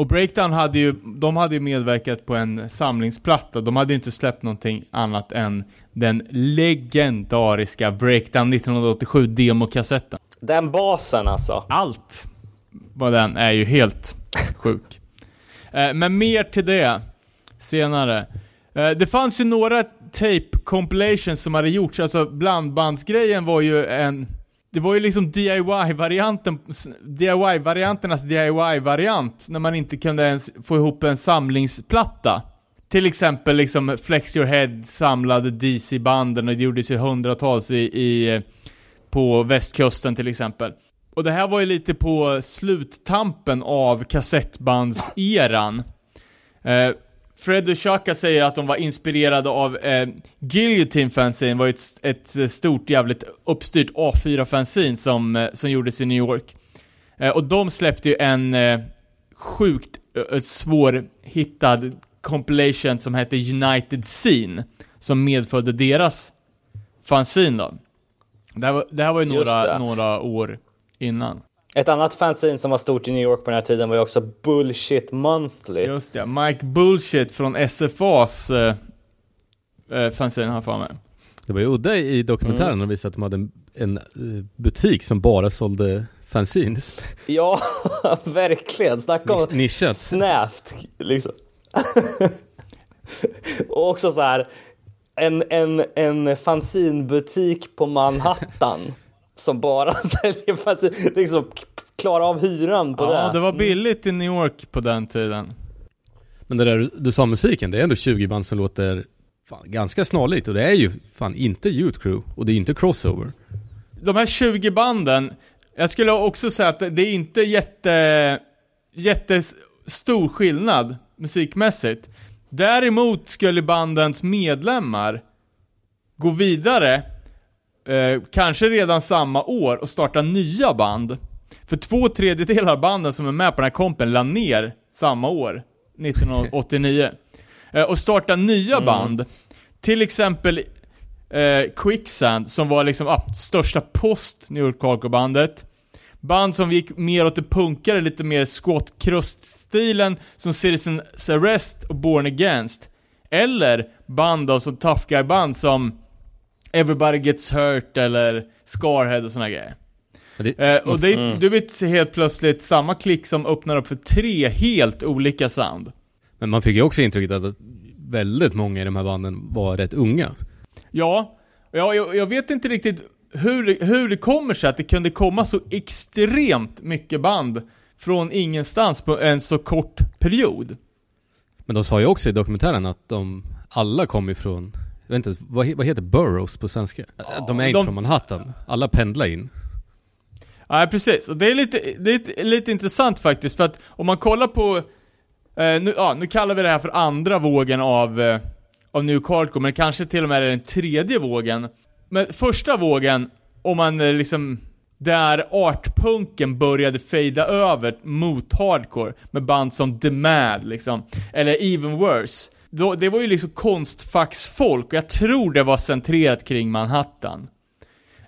Och Breakdown hade ju, de hade ju medverkat på en samlingsplatta, de hade ju inte släppt någonting annat än den legendariska Breakdown 1987 demokassetten. den basen alltså. Allt vad den är ju helt sjuk. Eh, Men mer till det senare. Eh, Det fanns ju några tape compilations som hade gjorts, alltså blandbandsgrejen var ju en det var ju liksom DIY-varianten, DIY-varianternas DIY-variant, när man inte kunde ens få ihop en samlingsplatta. Till exempel liksom Flex Your Head samlade DC-banden och det gjordes ju hundratals i, i, på västkusten till exempel. Och det här var ju lite på sluttampen av kassettbandseran. Eh, Fred och Chaka säger att de var inspirerade av eh, Guillotine Fanzine, var ju ett, ett stort jävligt uppstyrt A4-fanzine som, eh, som gjordes i New York. Eh, och de släppte ju en eh, sjukt eh, svårhittad compilation som hette United Scene, som medföljde deras fanzine då. Det här var, det här var ju några, några år innan. Ett annat fanzine som var stort i New York på den här tiden var ju också Bullshit Monthly. Just det, Mike Bullshit från SFAs eh, eh, fanzine har jag för mig. Det var ju udda i dokumentären Mm. de visade att de hade en, en eh, butik som bara sålde fanzines. Ja, verkligen. Snacka om Nisch- Nischat. snävt liksom. och också så här en, en, en fanzinbutik på Manhattan som bara säljer fanzin. Liksom klara av hyran på Ja, det. det var billigt i New York på den tiden. Men det där du- du sa musiken, det är ändå 20 band som låter fan, ganska snarlikt och det är ju fan inte Youth Crew och det är inte Crossover. De här 20 banden, jag skulle också säga att det är inte jätte, jättestor skillnad musikmässigt. Däremot skulle bandens medlemmar gå vidare, eh, kanske redan samma år, och starta nya band. För två tredjedelar av banden som är med på den här kompen la ner samma år, 1989. Eh, och starta nya band. Till exempel eh, Quicksand, som var liksom ah, största post New York Hardcore-bandet. Band som gick mer åt det punkare, lite mer squat crust-stilen, som Citizens Arrest och Born Against. Eller band då, som Tough Guy-band som Everybody Gets Hurt eller Scarhead och såna grejer. Det, Eh, och det, du vet helt plötsligt samma klick som öppnar upp för tre helt olika sound. men man fick ju också intrycket att väldigt många i de här banden var rätt unga. Ja, ja jag, jag vet inte riktigt hur, det- hur det kommer sig att det kunde komma så extremt mycket band från ingenstans på en så kort period. Men de sa ju också i dokumentären att de alla kom ifrån, jag vet inte, vad, vad heter boroughs på svenska? de är inte de- från Manhattan. Alla pendlar in. Ja, precis. Och det är lite, det är lite, lite intressant faktiskt, för att om man kollar på, eh, nu, ja, nu kallar vi det här för andra vågen av, eh, av New Hardcore, men kanske till och med den tredje vågen. Men första vågen, om man eh, liksom, där artpunken började fejda över mot hardcore, med band som The Mad liksom, eller Even Worse. Då, det var ju liksom konstfacksfolk, och jag tror det var centrerat kring Manhattan.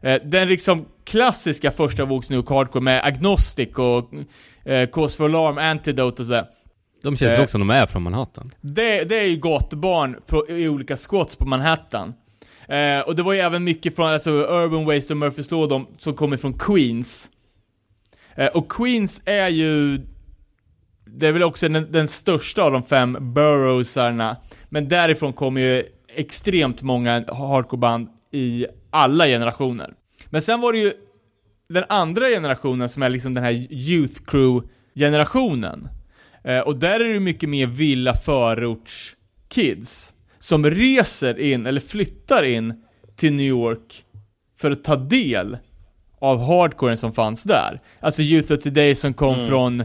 Eh, Den liksom klassiska första vågs New Hardcore med Agnostic och eh, Cause for Alarm, Antidote och sådär. De känns Eh. också som de är från Manhattan. Det, det är ju gatubarn på, i olika squats på Manhattan. Eh, och det var ju även mycket från, alltså Urban Waste och Murphys Law, de som kommer från Queens. Eh, och Queens är ju, det är väl också den, den största av de fem boroughsarna. Men därifrån kommer ju extremt många hardcoreband i alla generationer. Men sen var det ju den andra generationen som är liksom den här Youth Crew-generationen. Eh, och där är det mycket mer villa förorts kids som reser in, eller flyttar in till New York för att ta del av hardcoren som fanns där. Alltså Youth of Today som kom från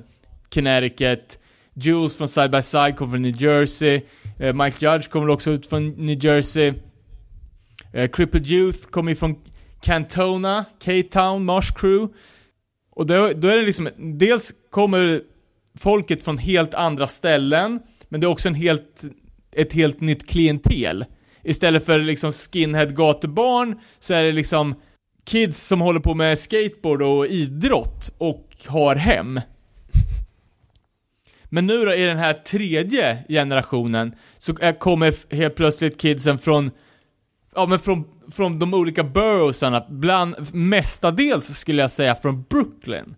Connecticut, Jules från Side by Side kommer från New Jersey, eh, Mike Judge kommer också ut från New Jersey, eh, Crippled Youth kommer ju från Cantona, K-Town, Marsh Crew. Och då, då är det liksom, dels kommer folket från helt andra ställen, men det är också en helt, ett helt nytt klientel. Istället för liksom skinhead gatubarn, så är det liksom kids som håller på med skateboard och idrott och har hem. Men nu då i den här tredje generationen så kommer helt plötsligt kidsen från Ja men från, från de olika boroughsarna, bland, mestadels skulle jag säga från Brooklyn.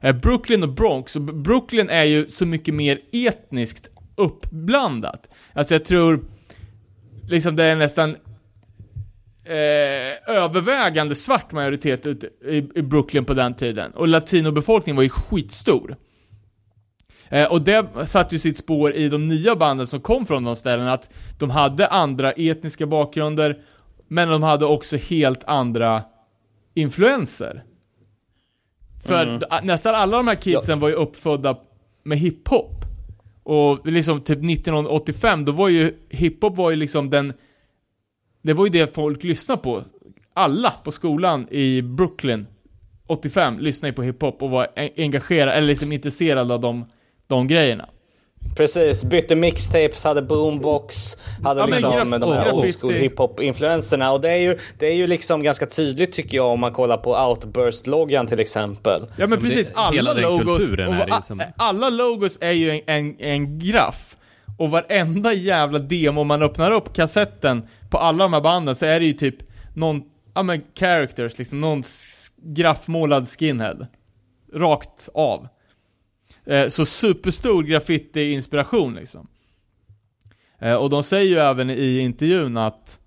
Eh, Brooklyn och Bronx, och Brooklyn är ju så mycket mer etniskt uppblandat. Alltså jag tror, liksom det är nästan eh, övervägande svart majoritet ute i, i Brooklyn på den tiden. Och latinobefolkningen var ju skitstor. Eh, och det satte ju sitt spår i de nya banden som kom från de ställena, att de hade andra etniska bakgrunder, men de hade också helt andra influenser. För Mm. nästan alla de här kidsen var ju uppfödda med hiphop. Och liksom typ 1985, då var ju hiphop var ju liksom den... Det var ju det folk lyssnade på. Alla på skolan i Brooklyn 85 lyssnade ju på hiphop och var en- engagerade, eller liksom intresserade av de, de grejerna. Precis, bytte mixtapes, hade boombox, hade Ja, liksom graf- de här old school hiphop-influenserna. Och det är, ju, det är ju liksom ganska tydligt tycker jag om man kollar på Outburst-loggan till exempel. Ja men precis, det- alla logos, och som- alla logos är ju en, en, en graff. Och varenda jävla demo man öppnar upp kassetten på alla de här banden så är det ju typ någon, ja men characters liksom, någon graffmålad skinhead. Rakt av. Eh, så superstor graffiti-inspiration liksom. Eh, och de säger ju även i intervjun att,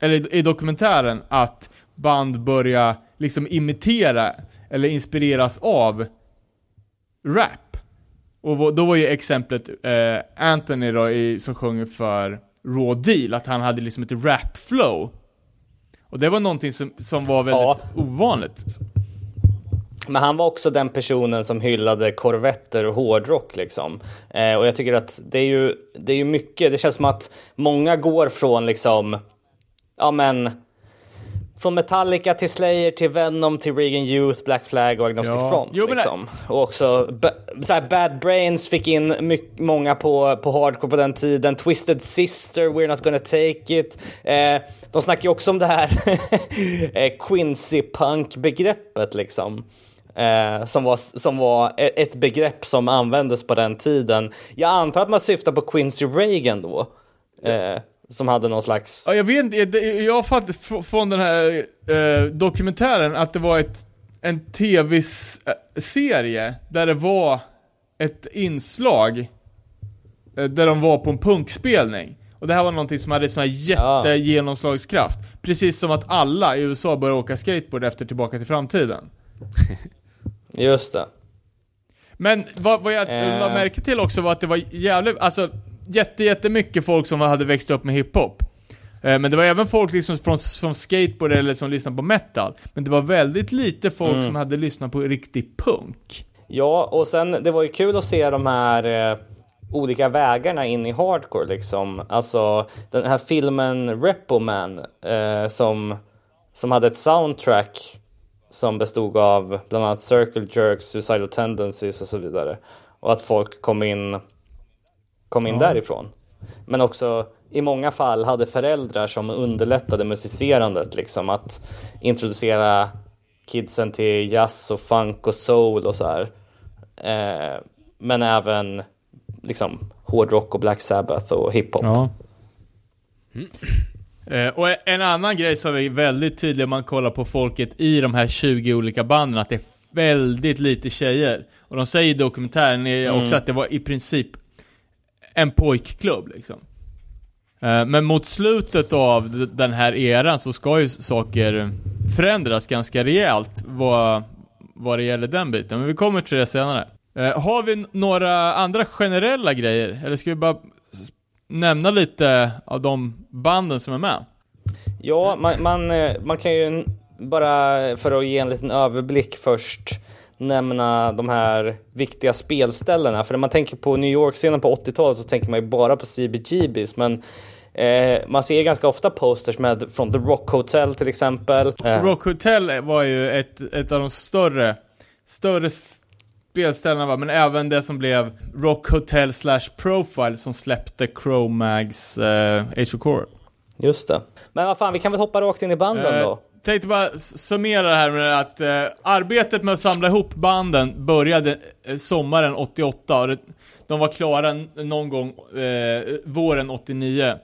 eller i- dokumentären, att band börjar liksom imitera eller inspireras av rap. Och då var ju exemplet eh, Anthony då, i, som sjunger för Raw Deal, att han hade liksom ett rap-flow. Och det var någonting som, som var väldigt Ja. ovanligt. Men han var också den personen som hyllade korvetter och hårdrock liksom. Eh, och jag tycker att det är ju, det är ju mycket, det känns som att många går från liksom, ja men, från Metallica till Slayer till Venom till Regan Youth, Black Flag och Agnostic Ja. Front. Jo, liksom. Och också så Bad Brains fick in många på, på hardcore på den tiden. Twisted Sister, We're Not Gonna Take It. Eh, de snackar ju också om det här eh, Quincy Punk-begreppet liksom. Eh, som, var, som var e- ett begrepp som användes på den tiden. Jag antar att man syftar på Quincy Reagan då. Eh, som hade någon slags... Ja, jag vet inte, jag har fattat fr- från den här eh, dokumentären att det var ett, en tv-serie där det var ett inslag eh, där de var på en punkspelning. Och det här var någonting som hade sån här jättegenomslagskraft. Precis som att alla i USA började åka skateboard efter Tillbaka till framtiden. Just det. Men vad, vad jag Eh. la märke till också var att det var jävligt, alltså jätte, jättemycket folk som hade växt upp med hiphop. Eh, Men det var även folk liksom från, från skateboard eller som lyssnade på metal. Men det var väldigt lite folk Mm. som hade lyssnat på riktig punk. Ja, och sen det var ju kul att se de här eh, olika vägarna in i hardcore liksom. Alltså den här filmen Repo Man eh, som, som hade ett soundtrack som bestod av bland annat Circle Jerks, Suicidal Tendencies och så vidare. Och att folk kom in, kom in Ja. därifrån. Men också i många fall hade föräldrar som underlättade musicerandet liksom att introducera kidsen till jazz och funk och soul och så här. Eh, men även liksom hårdrock och Black Sabbath och hiphop. Ja. Eh, och en annan grej som är väldigt tydlig om man kollar på folket i de här 20 olika banden, att det är väldigt lite tjejer. Och de säger i dokumentären är Mm. också att det var i princip en pojkklubb liksom. Eh, Men mot slutet av den här eran så ska ju saker förändras ganska rejält vad, vad det gäller den biten. Men vi kommer till det senare. Eh, Har vi några andra generella grejer? Eller ska vi bara nämna lite av de banden som är med? Ja, man, man, eh, man kan ju bara för att ge en liten överblick först nämna de här viktiga spelställena. För när man tänker på New York-scenen på 80-talet så tänker man ju bara på CBGBs. Men eh, man ser ganska ofta posters med från The Rock Hotel till exempel. Rock Hotel var ju ett, ett av de större, större spelställena va, men även det som blev Rock Hotel slash Profile som släppte Chromags eh, Age of Core. Just det. Men vad fan, vi kan väl hoppa rakt in i banden Eh, då. Tänkte bara summera det här med att eh, arbetet med att samla ihop banden började eh, sommaren 88 och det, de var klara någon gång eh, våren 89.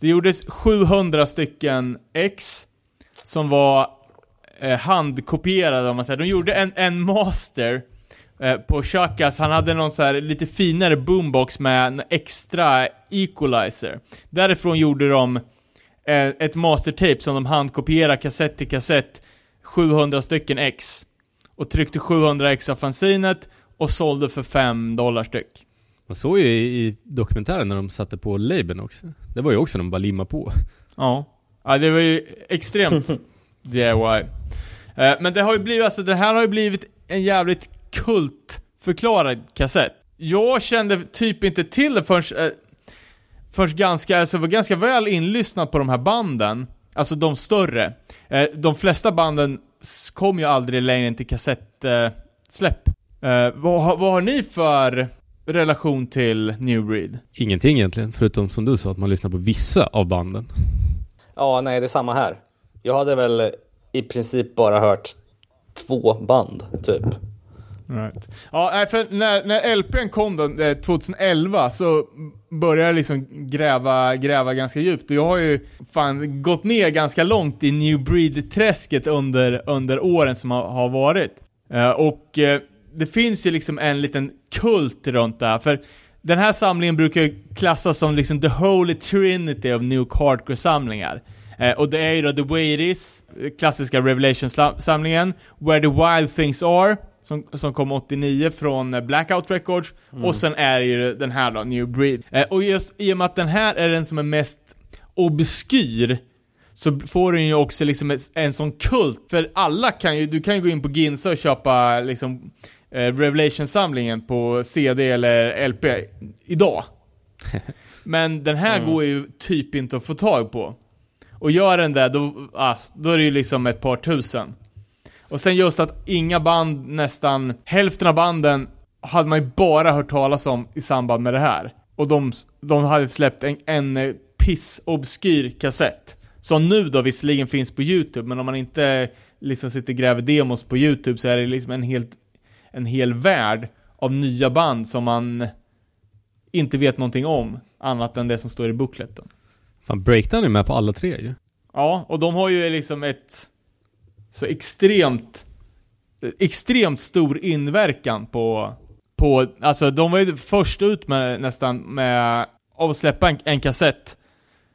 Det gjordes 700 stycken ex som var eh, handkopierade om man säger. De gjorde en, en master eh, på Chakas, han hade någon så här lite finare boombox med en extra equalizer. Därifrån gjorde de eh, ett mastertape som de handkopierade kassett till kassett 700 stycken ex och tryckte 700 ex av fanzinet och sålde för 5 dollar styck. Man såg ju i, i dokumentären när de satte på labeln också. Det var ju också när de bara limmade på. Ja. Ja, det var ju extremt DIY. Eh, men det har ju blivit, alltså det här har ju blivit en jävligt kultförklarad kassett. Jag kände typ inte till det förrän, eh, förrän ganska, alltså var ganska väl inlyssnad på de här banden. Alltså de större. Eh, de flesta banden kom ju aldrig längre än till kassettsläpp. Eh, eh, vad, har- vad har ni för relation till New Breed? Ingenting egentligen, förutom som du sa, att man lyssnar på vissa av banden. Ja, nej, det är samma här. Jag hade väl i princip bara hört två band, typ. Right. Ja, för när, när LPn kom då, eh, 2011, så började jag liksom gräva, gräva ganska djupt. Och jag har ju fan gått ner ganska långt i New Breed-träsket under, under åren som har, har varit. Eh, och eh, det finns ju liksom en liten kult runt det här, för den här samlingen brukar ju klassas som liksom the holy trinity av New Hardcore-samlingar. Eh, och det är ju då The Way It Is, klassiska Revelation-samlingen, Where the Wild Things Are, som, som kom 89 från eh, Blackout Records, och sen är det ju den här då, New Breed. Eh, och just i och med att den här är den som är mest obskyr, så får den ju också liksom en sån kult, för alla kan ju, du kan ju gå in på Ginza och köpa liksom eh, Revelation-samlingen på CD eller LP idag. Men den här går ju typ inte att få tag på. Och gör den det, då, ah, då är det ju liksom ett par tusen. Och sen just att inga band, nästan hälften av banden, hade man ju bara hört talas om i samband med det här. Och de, de hade släppt en, en eh, piss-obskyr kassett. Som nu då visserligen finns på YouTube, men om man inte liksom sitter och gräver demos på YouTube så är det liksom en, helt, en hel värld av nya band som man inte vet någonting om, annat än det som står i bookleten. Fan, Breakdown är med på alla tre ju. Ja, och de har ju liksom ett så extremt, extremt stor inverkan på, på, alltså de var ju först ut med nästan med, att släppa en, en kassett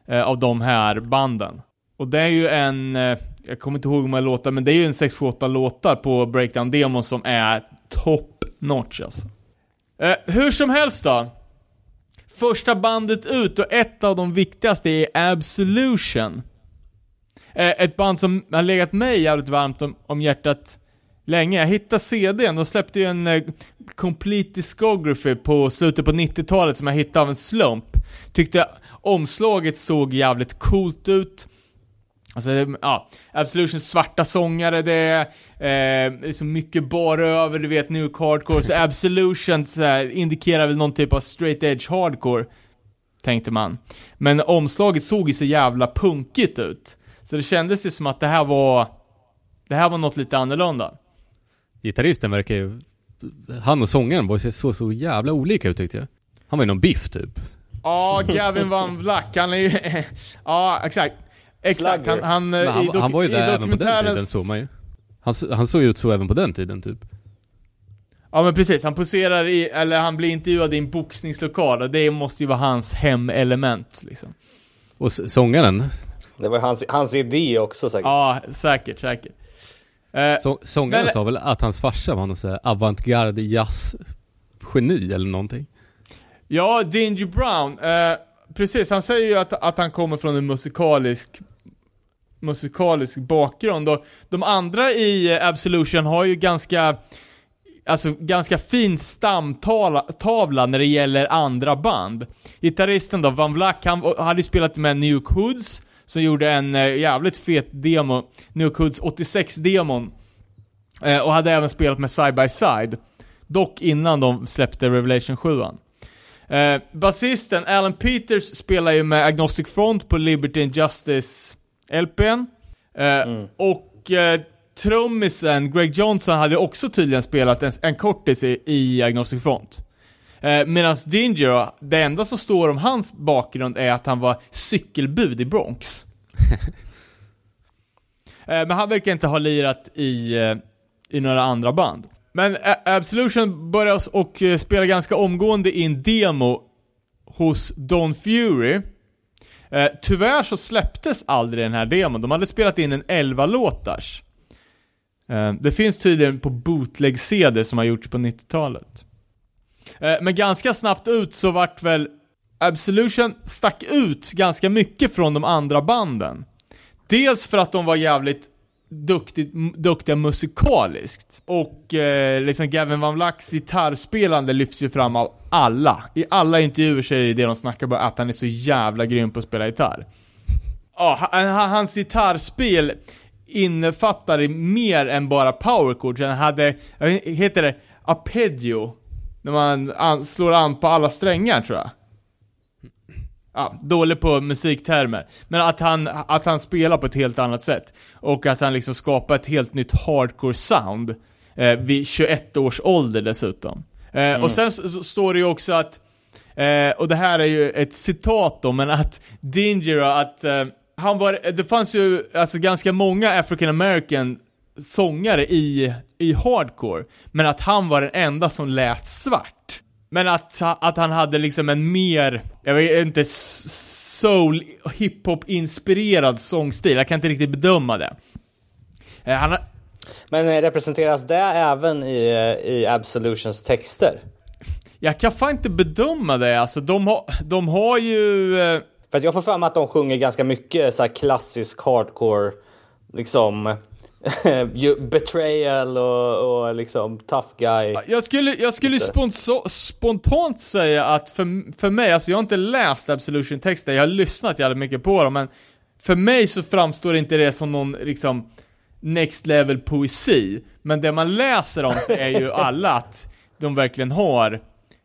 eh, av de här banden. Och det är ju en, eh, jag kommer inte ihåg hur många låtar, men det är ju en 6-8 låtar på Breakdown-demon som är top notch alltså. Eh, hur som helst då. Första bandet ut och ett av de viktigaste är Absolution. Eh, ett band som har legat mig jävligt varmt om, om hjärtat länge. Jag hittade CDn, de släppte ju en eh, Complete Discography på slutet på 90-talet som jag hittade av en slump. Tyckte omslaget såg jävligt coolt ut. Alltså, eh, ja, Absolutions svarta sångare, det är eh, liksom mycket bara över, du vet, New Hardcore, så Absolution så här, indikerar väl någon typ av straight edge hardcore, tänkte man. Men omslaget såg ju så jävla punkigt ut. Så det kändes ju som att det här var, det här var något lite annorlunda. Gitarristen verkar ju... Han och sångaren var så, så, jävla olika ut tyckte jag. Han var ju någon biff typ. Ja, Gavin Van Vlack, han är ju, ja exakt. Exakt, han, han, eh, Men han, dok- han var ju i där även på den tiden såg man ju. Han, han såg ju ut så även på den tiden typ. Ja men precis, han poserar i, eller han blir intervjuad i en boxningslokal och det måste ju vara hans hemelement liksom. Och sångaren, Det var hans, hans idé också säkert. Ja, säkert, säkert. Eh, så, sångaren Men- sa väl att hans farsa var någon sån här avantgarde jazz-geni eller någonting. ja, Dingy Brown, eh, precis, han säger ju att, att han kommer från en musikalisk musikalisk bakgrund och de andra i eh, Absolution har ju ganska Alltså ganska fin stamtavla när det gäller andra band. Gitarristen då, Van Vlack, han hade ju spelat med Nuke Hoods, som gjorde en eh, jävligt fet demo, Nuke Hoods 86-demon. Eh, och hade även spelat med Side by Side. Dock innan de släppte Revelation 7 eh, Basisten Alan Peters spelar ju med Agnostic Front på Liberty and Justice LPn. Eh, Och eh, trummisen Greg Johnson hade också tydligen spelat en, en kortis i, i Agnostic Front. Eh, Medan Dinger, det enda som står om hans bakgrund är att han var cykelbud i Bronx. Eh, Men han verkar inte ha lirat i, eh, i några andra band. Men A- Absolution började s- och eh, spela ganska omgående i en demo hos Don Fury. Eh, tyvärr så släpptes aldrig den här demon. De hade spelat in en 11-låtars. Eh, det finns tydligen på bootleg-CD som har gjorts på 90-talet. Eh, men ganska snabbt ut så vart väl Absolution stack ut ganska mycket från de andra banden. Dels för att de var jävligt duktigt, duktiga musikaliskt. Och eh, liksom Gavin Van Vlacks gitarrspelande lyfts ju fram av alla. I alla intervjuer så är det det de snackar bara att han är så jävla grym på att spela gitarr. Ja, ah, hans gitarrspel innefattar mer än bara powerchords. Han hade, eh, heter det, arpeggio när man an, slår an på alla strängar tror jag. Ja, dålig på musiktermer. Men att han, att han spelar på ett helt annat sätt. Och att han liksom skapar ett helt nytt hardcore sound. Eh, vid 21 års ålder dessutom. Eh, Och sen så, så står det ju också att, eh, och det här är ju ett citat då, men att Dinger, att eh, han var, det fanns ju alltså ganska många African American sångare i, i hardcore, men att han var den enda som lät svart. Men att, att han hade liksom en mer, jag vet inte, soul, hiphop inspirerad sångstil, jag kan inte riktigt bedöma det. Eh, Han har, Men eh, representeras det även i, eh, i Absolutions texter? jag kan fan inte bedöma det alltså, de har, de har ju... För att jag får för mig att de sjunger ganska mycket så här klassisk hardcore, liksom betrayal och, och liksom tough guy. Jag skulle, jag skulle spontant säga att för, för mig, alltså jag har inte läst Absolution-texter, jag har lyssnat jävligt mycket på dem, men för mig så framstår inte det som någon liksom next level poesi. Men det man läser om så är ju alla att de verkligen har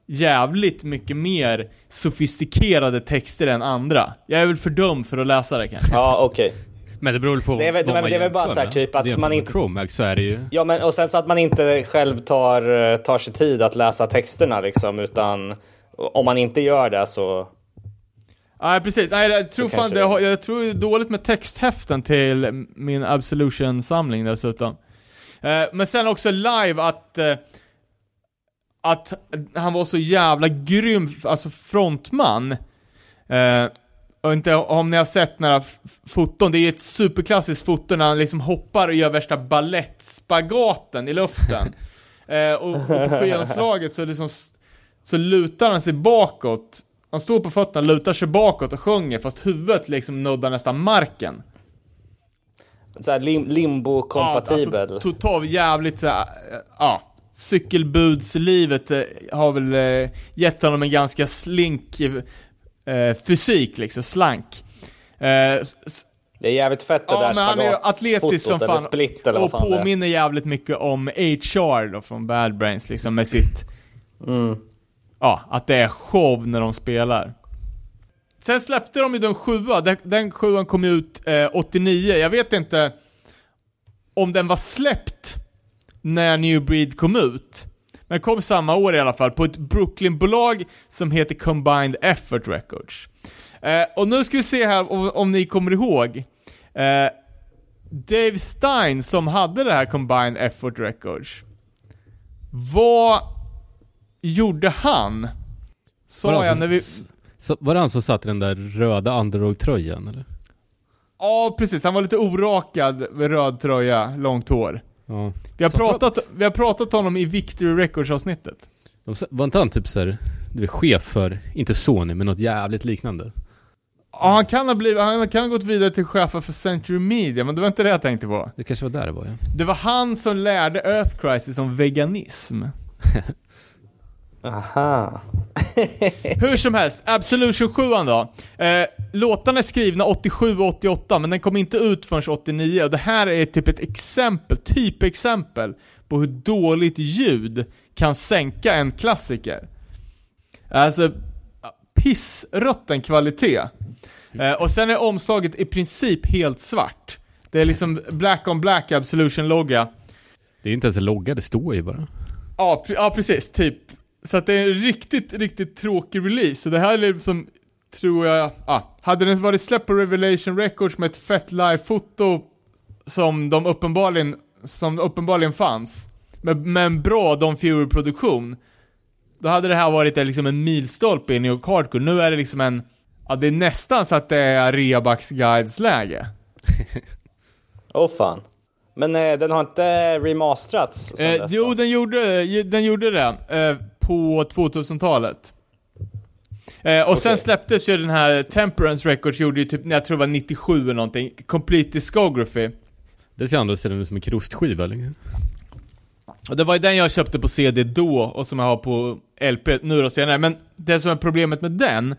jävligt mycket mer sofistikerade texter än andra. Jag är väl för dum för att läsa det kanske. Ja, okej. Men det beror på Det är vad men man det är väl bara så här typ att man inte- Chromax så är det ju... Ja, men och sen så att man inte själv tar, tar sig tid att läsa texterna liksom, utan om man inte gör det så... Nej precis, nej jag tror Så fan det, det- har- jag tror det är dåligt med texthäften till min Absolution-samling dessutom. Eh, men sen också live att, eh, att han var så jävla grym, alltså frontman. Eh, och inte om ni har sett några foton, det är ett superklassiskt foto när han liksom hoppar och gör värsta ballettspagaten i luften. eh, och, och på skivomslaget så liksom så lutar han sig bakåt. Han står på fötterna, lutar sig bakåt och sjunger fast huvudet liksom nuddar nästan marken. Så här lim, limbo-kompatibel. Ja, alltså, totalt jävligt, äh, ja. Cykelbudslivet eh, har väl eh, gett honom en ganska slink eh, fysik liksom, slank. Eh, det är jävligt fett det ja, där men han är ju atletisk som fan. Eller split eller och fan påminner jävligt mycket om HR då från Bad Brains liksom med sitt, Mm. ja, att det är show när de spelar. Sen släppte de ju den sjua, den, den sjuan kom ut eh, 89, jag vet inte om den var släppt när New Breed kom ut. Men den kom samma år i alla fall, på ett Brooklyn-bolag som heter Combined Effort Records. Eh, och nu ska vi se här om, om ni kommer ihåg. Eh, Dave Stein som hade det här Combined Effort Records. Vad gjorde han? Sa jag när vi... Så, var det han som satt i den där röda underdog-tröjan eller? Ja, precis. Han var lite orakad med röd tröja, långt hår. Ja. Vi har, pratat, vi har pratat om honom i Victory Records-avsnittet. Var inte han typ såhär, du är chef för, inte Sony, men något jävligt liknande? Ja, han kan ha blivit, han kan ha gått vidare till chefen för Century Media, men det var inte det jag tänkte på. Det kanske var där det var ja. Det var han som lärde Earth Crisis om veganism. Aha. Hur som helst, Absolution 7 då. Eh, låtarna är skrivna 87 och 88, men den kom inte ut förrän 89. Och det här är typ ett exempel, typexempel, på hur dåligt ljud kan sänka en klassiker. Alltså, pissrötten kvalitet. Eh, och sen är omslaget i princip helt svart. Det är liksom black on black Absolution-logga. Det är inte ens en logga, det står ju bara. Ja, ja, precis. Typ. Så att det är en riktigt, riktigt tråkig release. Så det här är liksom, tror jag, ja. Hade den varit släppt på Revelation Records med ett fett live-foto som de uppenbarligen, som uppenbarligen fanns, med, en bra Don Fury-produktion, då hade det här varit liksom en milstolpe in i hardcore. Nu är det liksom en, ja det är nästan så att det är Reabax Guides-läge. Åh fan. Men eh, den har inte remasterats Eh, jo, den gjorde, den gjorde det. Eh, på 2000-talet. Eh, och sen Okej. släpptes ju den här Temperance Records, gjorde ju typ, jag tror det var 97 eller någonting, Complete Discography. Det ser andra sidan ut som en krustskiva liksom. Och det var ju den jag köpte på CD då, och som jag har på LP nu då senare. Men det som är problemet med den,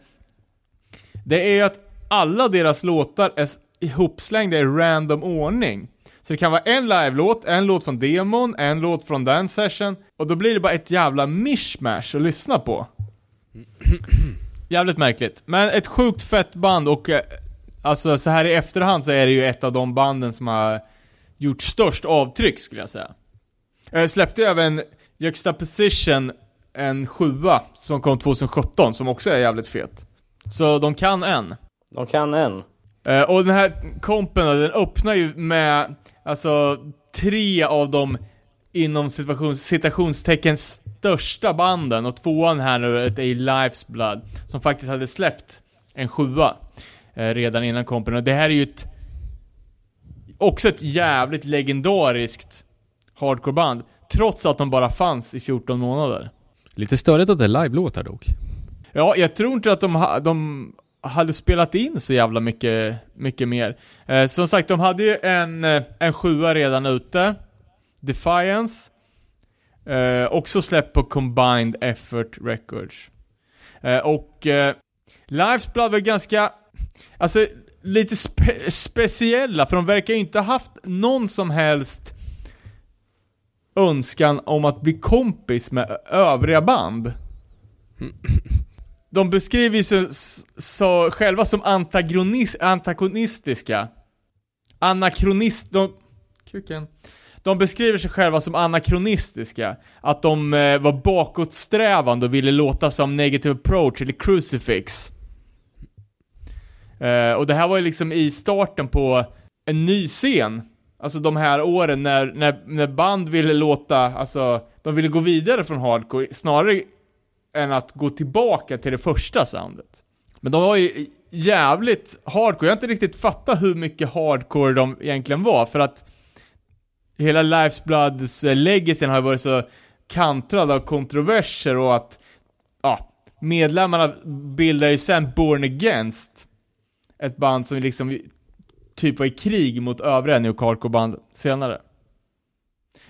det är ju att alla deras låtar är ihopslängda i random ordning. Så det kan vara en live-låt, en låt från demon, en låt från den session, och då blir det bara ett jävla mishmash att lyssna på. Jävligt märkligt. Men ett sjukt fett band och eh, alltså så här i efterhand så är det ju ett av de banden som har gjort störst avtryck skulle jag säga. Jag släppte även Juxtaposition, en sjua, som kom 2017, som också är jävligt fet. Så de kan en. De kan en. Eh, och den här kompen den öppnar ju med, alltså, tre av de inom citationstecken största banden och tvåan här nu är Life's Blood som faktiskt hade släppt en sjua eh, redan innan kompen och det här är ju ett också ett jävligt legendariskt hardcoreband trots att de bara fanns i 14 månader. Lite störigt att det är live-låtar dock. Ja, jag tror inte att de, ha, de hade spelat in så jävla mycket, mycket mer. Eh, som sagt, de hade ju en, eh, en sjua redan ute. Defiance. Eh, också släppt på Combined Effort Records. Eh, och eh, Life's Blood var ganska, alltså lite spe speciella, för de verkar ju inte ha haft någon som helst önskan om att bli kompis med övriga band. De beskriver ju sig så, själva som antagonis, antagonistiska. Anakronist... De, kuken. De beskriver sig själva som anakronistiska. Att de eh, var bakåtsträvande och ville låta som Negative Approach eller Crucifix. Eh, och det här var ju liksom i starten på en ny scen. Alltså de här åren när, när, när band ville låta, alltså, de ville gå vidare från hardcore, snarare än att gå tillbaka till det första soundet. Men de var ju jävligt hardcore, jag har inte riktigt fattat hur mycket hardcore de egentligen var, för att hela Life's Bloods legacy legacyn har ju varit så kantrad av kontroverser och att, ja, medlemmarna bildar ju sen Born Against, ett band som liksom typ var i krig mot övriga New Carco-band senare.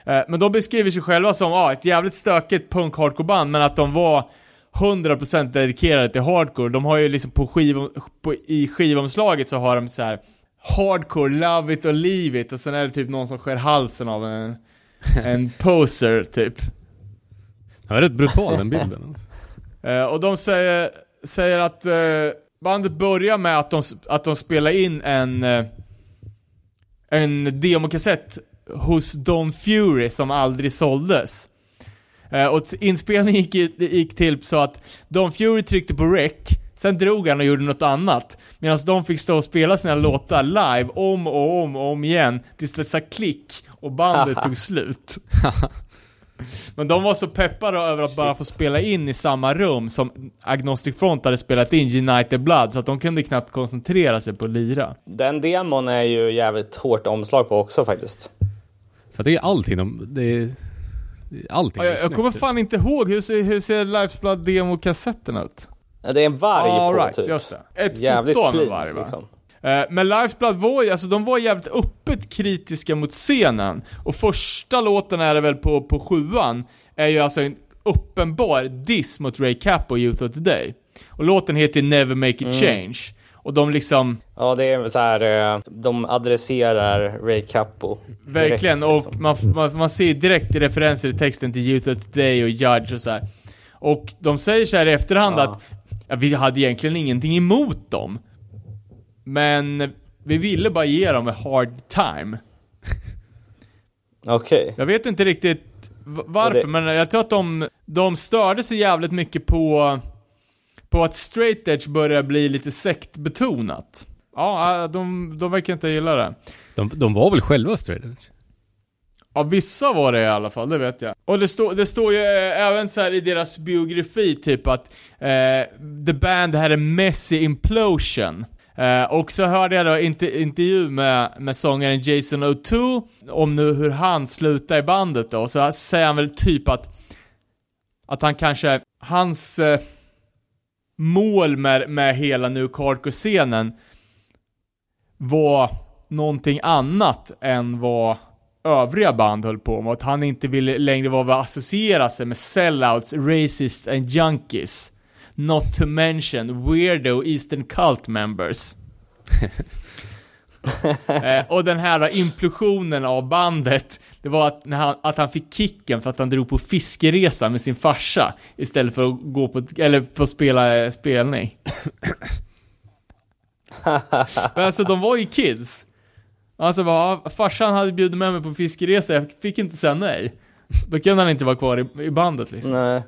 Eh, Men de beskriver sig själva som ah, ett jävligt stökigt punk hardcore-band, men att de var 100% dedikerade till hardcore. De har ju liksom på, skiv, på i skivomslaget så har de så här Hardcore, love it och leave it och sen är det typ någon som skär halsen av en, en poser typ. Den var rätt brutal den bilden. Eh, och de säger, säger att eh, bandet börjar med att de, att de spelar in en, en demokassett hos Don Fury som aldrig såldes. Eh, och inspelningen gick, gick till så att Don Fury tryckte på rec, sen drog han och gjorde något annat. Medan de fick stå och spela sina låtar live om och om och om igen tills det sa klick och bandet tog slut. Men de var så peppade över att bara få spela in i samma rum som Agnostic Front hade spelat in United Blood, så att de kunde knappt koncentrera sig på att lira. Den demon är ju jävligt hårt omslag på också faktiskt. För det är allting de... Det är, allting Ja, jag, är jag kommer fan inte ihåg, hur ser, hur ser Life's Blood demo-kassetten ut? Ja, Det är en varg All på right, typ. just det. Ett Jävligt foto av en varg va? liksom. Eh, Men Life's Blood var ju, alltså de var jävligt öppet kritiska mot scenen. Och första låten är det väl på, på sjuan, är ju alltså en uppenbar diss mot Ray Capo och Youth of Today. Och låten heter Never Make It Mm. Och de liksom, Ja, det är så här, eh, de adresserar Ray Capo. direkt, verkligen, liksom. och man, man, man ser direkt referenser i texten till Youth of Today och Judge och så här. Och de säger så här i efterhand Ja. att ja, vi hade egentligen ingenting emot dem. Men vi ville bara ge dem en hard time. Okej. Jag vet inte riktigt varför, det- men jag tror att de, de störde sig jävligt mycket på, på att straight edge börjar bli lite sektbetonat. Ja, de, de verkar inte gilla det. De, de var väl själva straight edge? Ja, vissa var det i alla fall, det vet jag. Och det, står det står ju eh, även så här i deras biografi, typ att eh, the band had a messy implosion. Eh, och så hörde jag då inte intervju med, med sångaren Jason O'Toole om nu hur han slutade i bandet då, och så säger han väl typ att att han kanske, hans eh, mål med, med hela nu Carco-scenen var någonting annat än vad övriga band höll på med. Att han inte ville längre vara associera sig med sellouts, racists and junkies. Not to mention weirdo eastern cult members. eh, och den här implosionen av bandet, det var att, när han, att han fick kicken för att han drog på fiskeresa med sin farsa istället för att gå på, eller på spela eh, spelning. Men alltså de var ju kids. Alltså bara, farsan hade bjudit med mig på fiskeresa, jag fick inte säga nej. Då kunde han inte vara kvar i, i bandet liksom. Nej.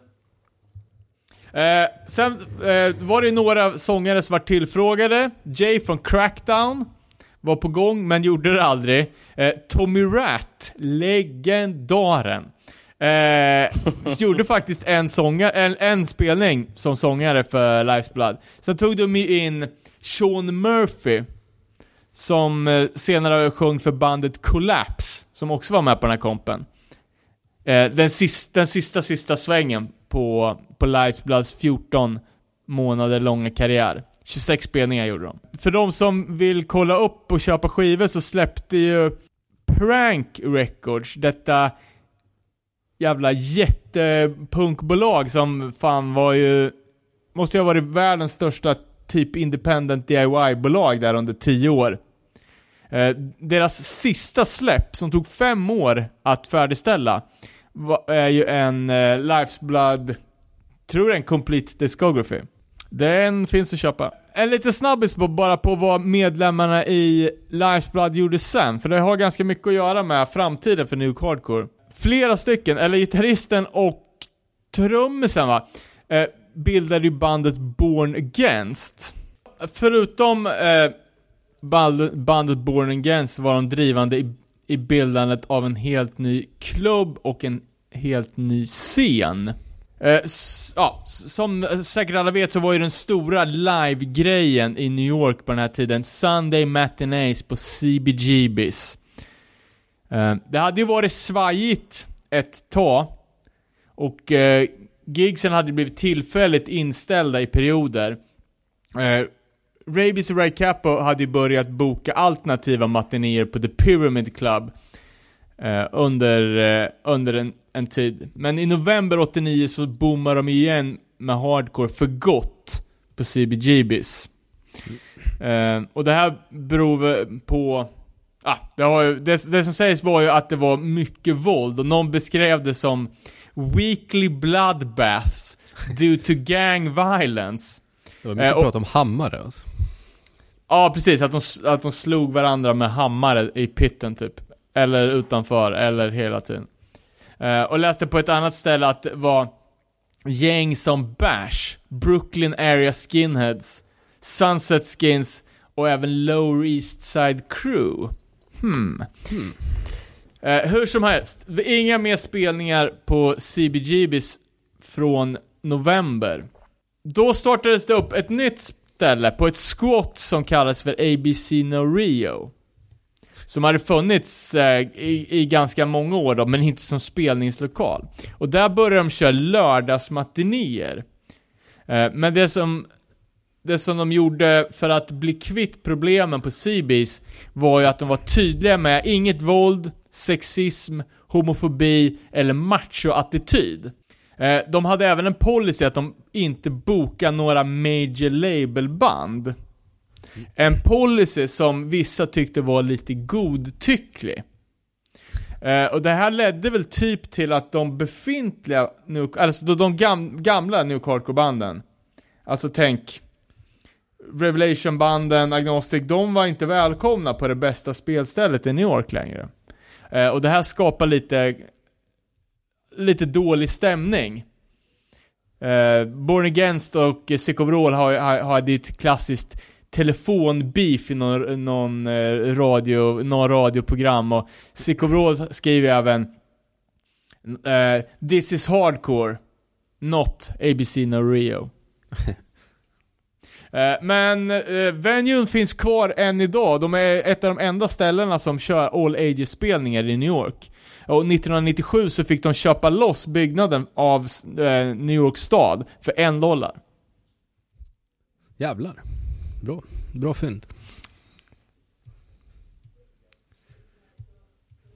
Eh, sen eh, var det ju några sångare som var tillfrågade. Jay från Crackdown var på gång, men gjorde det aldrig. Eh, Tommy Rat, legendaren. Eh, gjorde faktiskt en, sånga, en, en spelning som sångare för Life's Blood. Sen tog de ju in Sean Murphy, som eh, senare sjöng för bandet Collapse, som också var med på den här kompen. Eh, den, sista, den sista, sista svängen på, på Life's Bloods 14 månader långa karriär. 26 spelningar gjorde de. För de som vill kolla upp och köpa skivor så släppte ju Prank Records, detta jävla jättepunkbolag som fan var ju, måste ju ha varit världens största typ independent DIY-bolag där under 10 år. Eh, deras sista släpp, som tog fem år att färdigställa, var, är ju en eh, Life's Blood, tror jag en Complete Discography. Den finns att köpa. En liten snabbis på, bara på vad medlemmarna i Lifeblood gjorde sen, för det har ganska mycket att göra med framtiden för New Hardcore. Flera stycken, eller gitarristen och trummisen va, eh, bildade ju bandet Born Against. Förutom eh, band- bandet Born Against var de drivande i, i bildandet av en helt ny klubb och en helt ny scen. Eh, ja, som eh, säkert alla vet så var ju den stora live-grejen i New York på den här tiden Sunday Matinees på CBGB's. Eh, det hade ju varit svajigt ett tag. Och eh, gigsen hade blivit tillfälligt inställda i perioder. Eh, Rabies och Ray Capo hade ju börjat boka alternativa matinéer på The Pyramid Club eh, under, eh, under en, en tid. Men i november 89 så boomar de igen med hardcore för gott på CBGB's. Eh, och det här beror på Ah, det, har ju, det, det som sägs var ju att det var mycket våld och någon beskrev det som Weekly bloodbaths due to gang violence. Det var mycket Eh, och- prat om hammare alltså. Ja, precis. Att de, att de slog varandra med hammare i pitten typ. Eller utanför, eller hela tiden. Eh, och läste på ett annat ställe att det var gäng som Bash, Brooklyn Area Skinheads, Sunset Skins och även Lower East Side Crew. Hmm. Eh, hur som helst, inga mer spelningar på CBGBs från november. Då startades det upp ett nytt ställe på ett squat som kallas för ABC No Rio. Som hade funnits eh, i, i ganska många år då, men inte som spelningslokal. Och där började de köra lördagsmatinéer. Eh, men det som, det som de gjorde för att bli kvitt problemen på CBs var ju att de var tydliga med inget våld, sexism, homofobi eller macho-attityd. Eh, De hade även en policy att de inte bokar några major label-band. En policy som vissa tyckte var lite godtycklig. Eh, och det här ledde väl typ till att de befintliga, alltså de, gam, gamla New Hardcore-banden, alltså tänk Revelation-banden, Agnostic, de var inte välkomna på det bästa spelstället i New York längre. Eh, och det här skapar lite, lite dålig stämning. Eh, Born Against och Sick Overall har, har, ju ett klassiskt telefonbeef i någon, någon, eh, radio, någon radioprogram och Sick Overall skriver även eh, This is hardcore, not ABC No Rio. Eh, Men eh, venuen finns kvar än idag. De är ett av de enda ställena som kör all ages-spelningar i New York. Och 1997 så fick de köpa loss byggnaden av New York stad för en dollar. Jävlar. Bra. Bra fynd.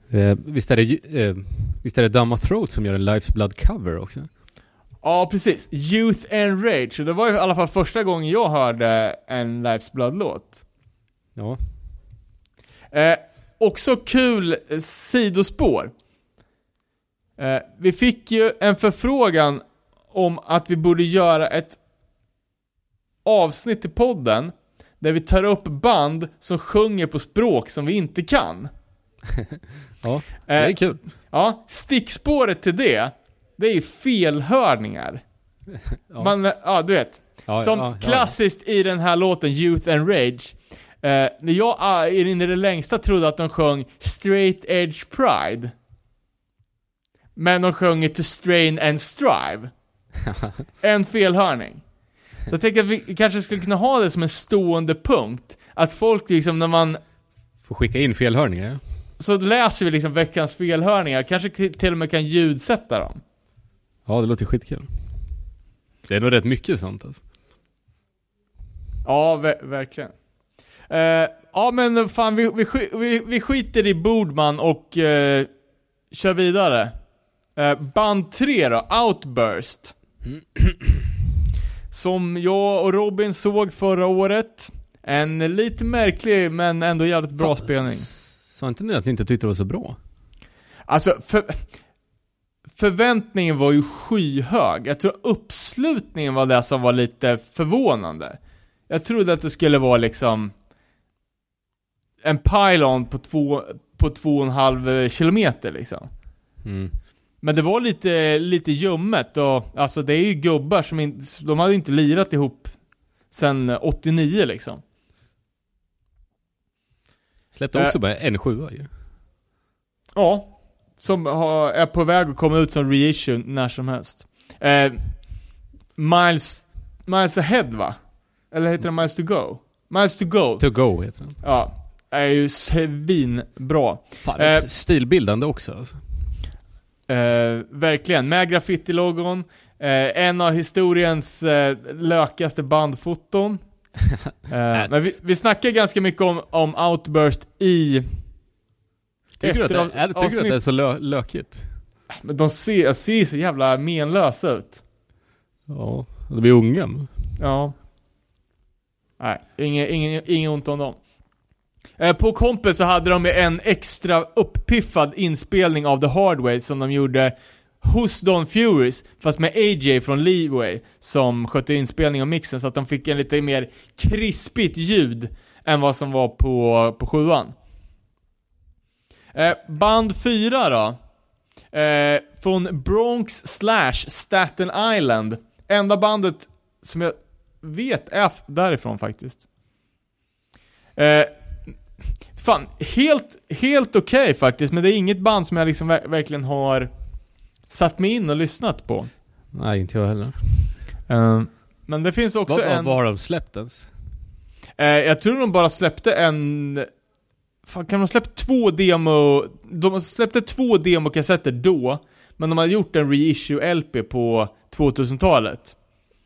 Eh, visst är det, eh, visst är det Damma Throat som gör en Life's Blood cover också? Ja, precis. Youth and Rage. Det var i alla fall första gången jag hörde en Life's Blood-låt. Ja. Eh, också kul eh, sidospår. Eh, vi fick ju en förfrågan om att vi borde göra ett avsnitt i podden där vi tar upp band som sjunger på språk som vi inte kan. Ja, det är Eh, kul. Ja, stickspåret till det, det är ju felhörningar. Ja. Man, ja du vet. Ja, som ja, klassiskt i den här låten Youth and Rage. Eh, när jag ah, in i det längsta trodde att de sjöng Straight Edge Pride. Men de sjunger To Strain and Strive. en felhörning. Så jag tänkte att vi kanske skulle kunna ha det som en stående punkt. Att folk liksom när man Får skicka in felhörningar. ja. så läser vi liksom veckans felhörningar, kanske till och med kan ljudsätta dem. Ja, det låter skitkul. Det är nog rätt mycket sånt alltså. Ja, ver- verkligen. Eh, ja men fan, vi, vi, vi, vi skiter i Bordman och eh, kör vidare. Eh, band 3 då, Outburst. Som jag och Robin såg förra året. En lite märklig men ändå jävligt bra Fan, spelning. Sa inte ni att ni inte tyckte det var så bra? Alltså, för, förväntningen var ju skyhög. Jag tror uppslutningen var det som var lite förvånande. Jag trodde att det skulle vara liksom en pylon på två, på två och en halv kilometer liksom. Mm. Men det var lite, lite ljummet och alltså det är ju gubbar som inte, de hade ju inte lirat ihop sen 89 liksom. Släppte Äh. också bara en sjua ju. Ja. Som har, är på väg att komma ut som reissue när som helst. Eh, Miles, Miles Ahead va? Eller heter det Miles to Go? Miles to Go. To go heter den. Ja. Är ju svinbra. Fan, Eh. stilbildande också alltså. Eh, verkligen. Med graffiti-logon. Eh, en av historiens eh, lökaste bandfoton. Eh, men vi, vi snackar ganska mycket om, om Outburst i... Tycker du att det, av- är, tycker du att det är så lö, lökigt? Men de ser, ser så jävla menlösa ut. Ja, de är unga. Ja. Nej, inget, inget, inget ont om dem. Eh, på Kompis så hade de en extra uppiffad inspelning av The Hard Way som de gjorde hos Don Furies, fast med AJ från Leeway som skötte inspelning och mixen så att de fick en lite mer krispigt ljud än vad som var på, på sjuan. Eh, band 4 då. Eh, från Bronx slash Staten Island. Enda bandet som jag vet är därifrån faktiskt. Eh, fan, helt, helt okej faktiskt, men det är inget band som jag liksom ver- verkligen har satt mig in och lyssnat på. Nej, inte jag heller. Eh, men det finns också Vad, en... vad har de släppt ens? Eh, jag tror de bara släppte en... Fan, kan de ha släppt två demo... De släppte två demokassetter då, men de har gjort en reissue-LP på 2000-talet.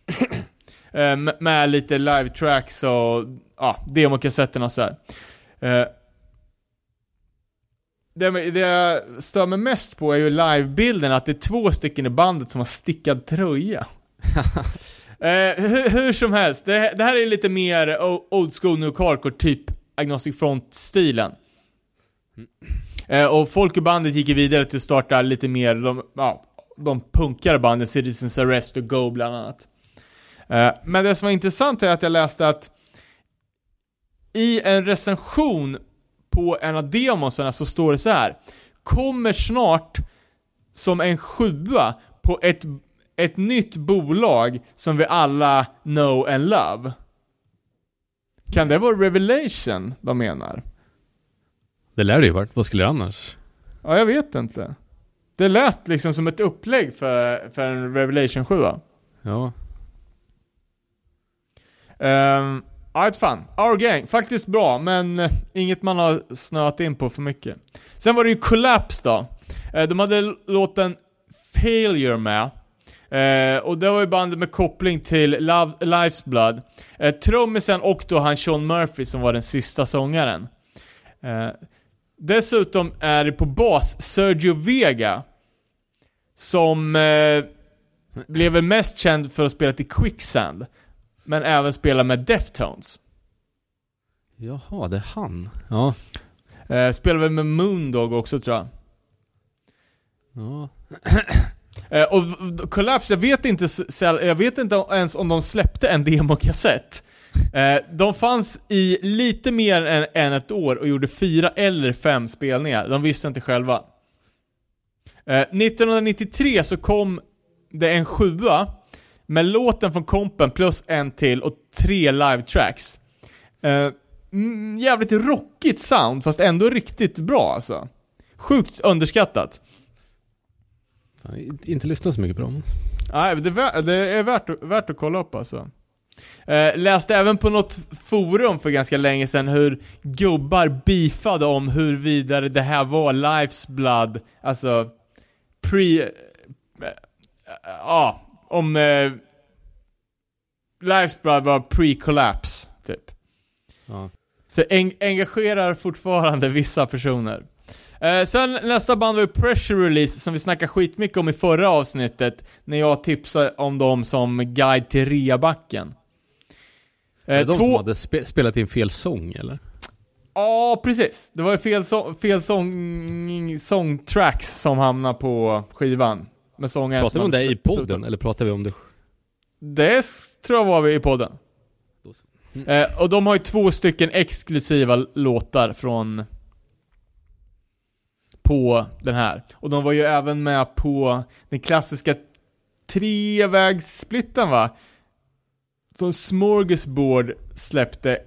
eh, med, lite live tracks och ja, demokassetterna och så här. Eh, det, det jag stör mig mest på är ju livebilden, att det är två stycken i bandet som har stickad tröja. Eh, hur, hur som helst, det, det här är lite mer old school new hardcore, typ Agnostic Front-stilen. Eh, och folk i bandet gick ju vidare till att starta lite mer, de, ja, de punkare banden, Citizens Arrest och Go bland annat. Eh, men det som var intressant är att jag läste att i en recension på en av demosarna så står det så här. Kommer snart som en sjua på ett, ett nytt bolag som vi alla know and love. Kan det vara Revelation de menar? Det lär det ju varit. Vad skulle det annars? Ja, jag vet inte. Det lät liksom som ett upplägg för, för en Revelation 7 Ja. Um, ja, right, fan. Our Gang, faktiskt bra, men eh, inget man har snöat in på för mycket. Sen var det ju Collapse då. Eh, de hade låten Failure med. Eh, och det var ju bandet med koppling till Love, Life's Blood. Eh, trummisen och då han Sean Murphy som var den sista sångaren. Eh, dessutom är det på bas Sergio Vega. Som eh, blev väl mest känd för att spela till Quicksand. Men även spela med Deftones. Jaha, det är han. Ja. Eh, spelar väl med Moondog också tror jag. Ja. Eh, och Collapse, jag vet inte, jag vet inte ens om de släppte en demokassett. Eh, de fanns i lite mer än, än ett år och gjorde fyra eller fem spelningar. De visste inte själva. Eh, 1993 så kom det en sjua med låten från kompen plus en till och tre live tracks. Eh, mm, jävligt rockigt sound, fast ändå riktigt bra alltså. Sjukt underskattat. Fan, inte- lyssnat så mycket på dem. Nej, det är, det är värt, att- värt att kolla upp alltså. Eh, läste även på något forum för ganska länge sedan hur gubbar beefade om hur vidare det här var Life's Blood, alltså pre... eh, Ja, om... Eh, Life's Blood var pre-collapse, typ. Ja. Så en, engagerar fortfarande vissa personer. Eh, sen nästa band var Pressure Release som vi snackade skitmycket om i förra avsnittet när jag tipsade om dem som guide till reabacken. Är det Eh, de som två... hade spe spelat in fel sång eller? Ja, precis. Det var ju fel, så... fel sång... sångtracks som hamnade på skivan. Med sångaren Pratar vi om det i podden eller pratar vi om det? Det tror jag var vi i podden. Så. Eh, och de har ju två stycken exklusiva låtar från... På den här. Och de var ju även med på den klassiska trevägssplitten va? Som Smorgasbord släppte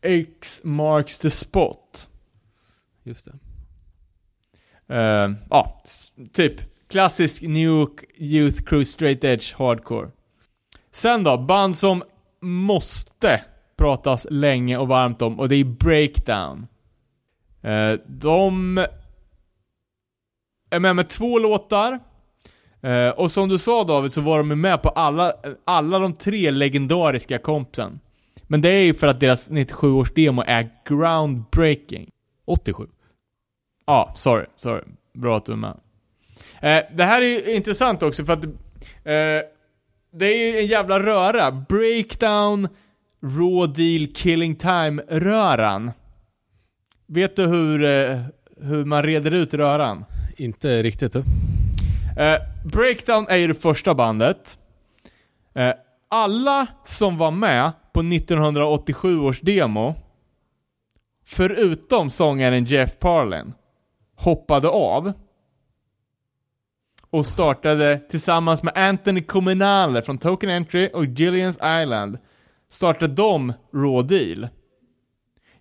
X marks the spot. Just det. Eh, Ja, s- typ klassisk New Youth Crew Straight Edge Hardcore. Sen då, band som måste pratas länge och varmt om och det är Breakdown. Eh, de är med med två låtar. Eh, och som du sa David så var de med på alla, alla de tre legendariska kompsen. Men det är ju för att deras 97-års demo är groundbreaking. 87. Ja, sorry, sorry. Bra att du är med. Eh, det här är ju intressant också för att eh, det är ju en jävla röra. Breakdown, raw deal, killing time-röran. Vet du hur, eh, hur man reder ut röran? Inte riktigt du. Breakdown är ju det första bandet. Alla som var med på 1987 års demo, förutom sångaren Jeff Parlin, hoppade av och startade tillsammans med Anthony Cominale från Token Entry och Gillians Island, startade de Raw Deal.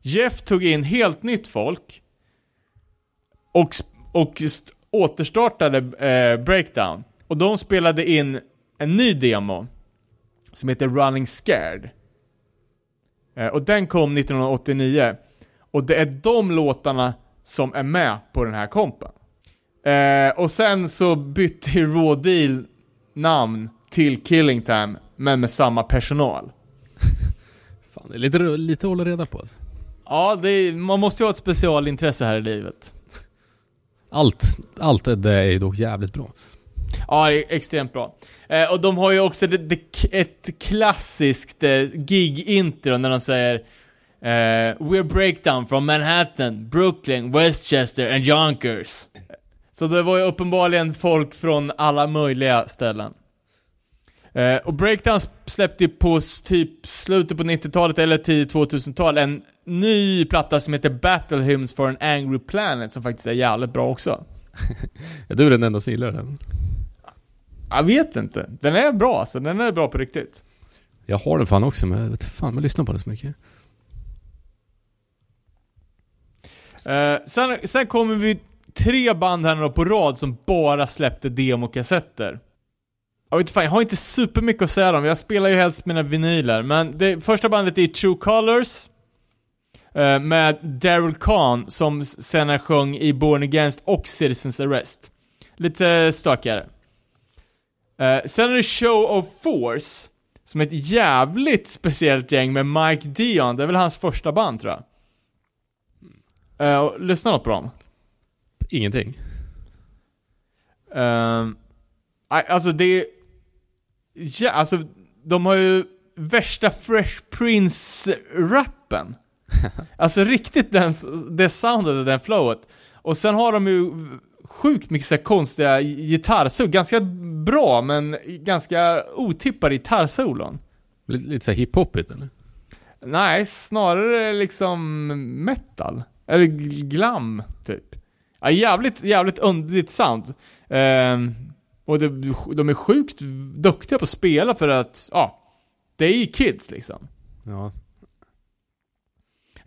Jeff tog in helt nytt folk och, och återstartade eh, Breakdown. Och de spelade in en ny demo som heter Running Scared. Eh, och den kom 1989. Och det är de låtarna som är med på den här kompen. Eh, och sen så bytte Raw Deal namn till Killing Time, men med samma personal. Fan, det är lite, lite att hålla reda på alltså. Ja, är, man måste ju ha ett specialintresse här i livet. Allt, allt det är dock jävligt bra. Ja, det är extremt bra. Eh, och de har ju också det, det, ett klassiskt eh, gig-intro när de säger eh, We're breakdown from Manhattan, Brooklyn, Westchester and Yonkers. Så det var ju uppenbarligen folk från alla möjliga ställen. Eh, och Breakdown släppte ju på typ slutet på 90-talet eller tidigt 2000-tal en ny platta som heter Battle Hymns for an Angry Planet som faktiskt är jävligt bra också. Ja, du är den enda som gillar den. Jag vet inte. Den är bra alltså, den är bra på riktigt. Jag har den fan också, men jag vet fan, man lyssnar på den så mycket. Eh, sen, sen kommer vi tre band här på rad som bara släppte demokassetter. Jag vet fan, jag har inte supermycket att säga om. Jag spelar ju helst mina vinyler. Men det första bandet är True Colors. eh, med Daryl Kahn som senare sjöng i Born Against och Citizens Arrest. Lite stökigare. Eh, sen är det Show of Force. Som är ett jävligt speciellt gäng med Mike Dion. Det är väl hans första band tror jag. Uh, lyssna något på dem. Ingenting. Nej, alltså det. Ja, alltså de har ju värsta Fresh Prince-rappen. Alltså riktigt den, det soundet och den flowet. Och sen har de ju sjukt mycket så här konstiga gitarrsolo, ganska bra men ganska otippade gitarrsolon. Lite, lite såhär hiphopigt eller? Nej, snarare liksom metal. Eller glam, typ. Ja, jävligt, jävligt underligt sound. Ehm, och de, de är sjukt duktiga på att spela för att, ja, det är ju kids liksom. Ja.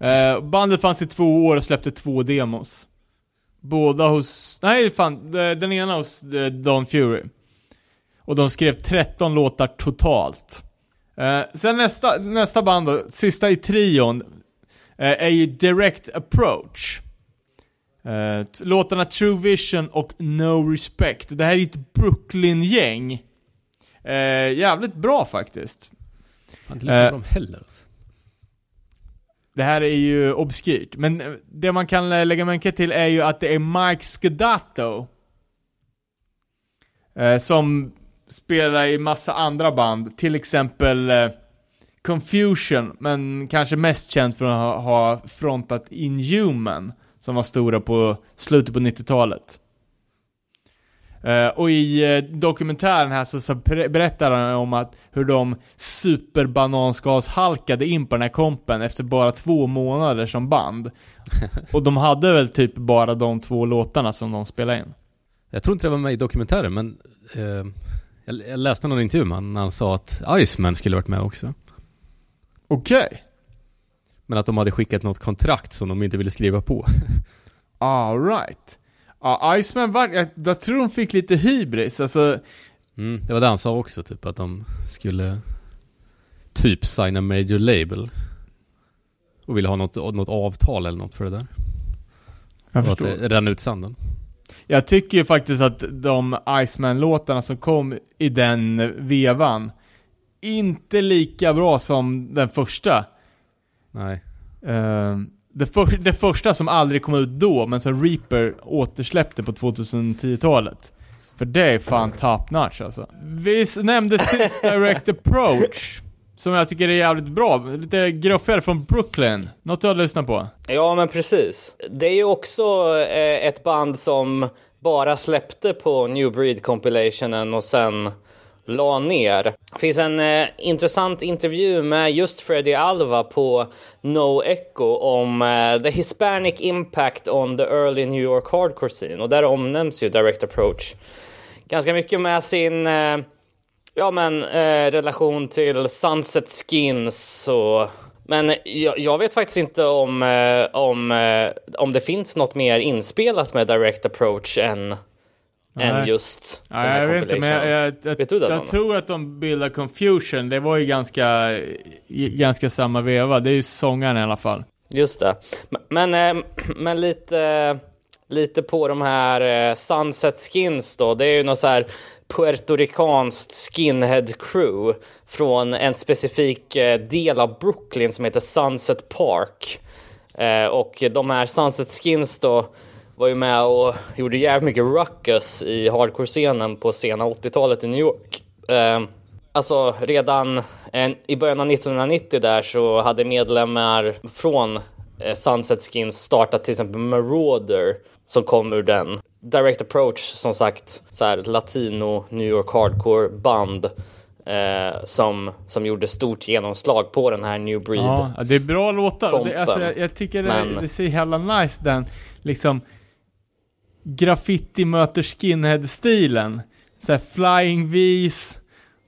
Eh, bandet fanns i två år och släppte två demos. Båda hos, nej fan, de- den ena hos eh, Don Fury. Och de skrev 13 låtar totalt. Eh, sen nästa, nästa band då, sista i trion, eh, är ju Direct Approach. Eh, låtarna True Vision och No Respect. Det här är ju ett Brooklyn-gäng. Eh, jävligt bra faktiskt. Fan, inte lyssnat Eh. på dem heller alltså. Det här är ju obskyrt, men eh, det man kan eh, lägga märke till är ju att det är Mike Scudato eh, Som spelar i massa andra band, till exempel eh, Confusion, men kanske mest känd för att ha, ha frontat Inhuman Som var stora på slutet på 90-talet Eh, och i eh, dokumentären här så, så ber- berättar han om att hur de superbananskalshalkade in på den här kompen efter bara två månader som band. och de hade väl typ bara de två låtarna som de spelade in. Jag tror inte det var med i dokumentären men eh, jag, jag läste någon intervju med han när han sa att Iceman skulle varit med också. Okej. Men att de hade skickat något kontrakt som de inte ville skriva på. Alright. Ja, Iceman var, jag, jag tror de fick lite hybris, alltså Mm, det var det han sa också typ att de skulle typ signa major label. Och ville ha något, något avtal eller något för det där. Jag och att förstår. det rann ut sanden. Jag tycker ju faktiskt att de Iceman-låtarna som kom i den vevan, inte lika bra som den första. Nej. Eh, det, för, det första som aldrig kom ut då, men som Reaper återsläppte på 2010-talet. För det är fan top notch alltså. Vi nämnde sist Direct Approach, som jag tycker är jävligt bra. Lite gruffigare från Brooklyn. Något du har lyssnat på? Ja, men precis. Det är ju också eh, ett band som bara släppte på New Breed compilationen och sen la ner. Det finns en eh, intressant intervju med just Freddie Alva på No Echo om eh, the Hispanic impact on the early New York hardcore scene och där omnämns ju Direct Approach ganska mycket med sin eh, Ja men eh, relation till Sunset Skins och men jag, jag vet faktiskt inte om, eh, om, eh, om det finns något mer inspelat med Direct Approach än, än Nej. just den Nej, här jag vet inte, men jag, jag, jag, Vet du jag tror att de bildar Confusion. Det var ju ganska, ganska samma veva. Det är ju sångaren i alla fall. Just det. Men, men, eh, men lite, lite på de här eh, Sunset Skins då. Det är ju något så här puertoricanskt skinhead crew från en specifik eh, del av Brooklyn som heter Sunset Park. Och de här Sunset Skins då var ju med och gjorde jävligt mycket ruckus i hardcore-scenen på sena 80-talet i New York. Eh, Alltså redan eh, i början av 1990 där så hade medlemmar från eh, Sunset Skins startat till exempel Marauder som kom ur den. Direct Approach som sagt, så här latino New York hardcore band eh, som, som gjorde stort genomslag på den här New Breed. Ja, det är bra låtar. Det, alltså, jag, jag tycker det, Men- det ser jävla nice den, liksom graffiti möter skinhead-stilen. Så här flying V's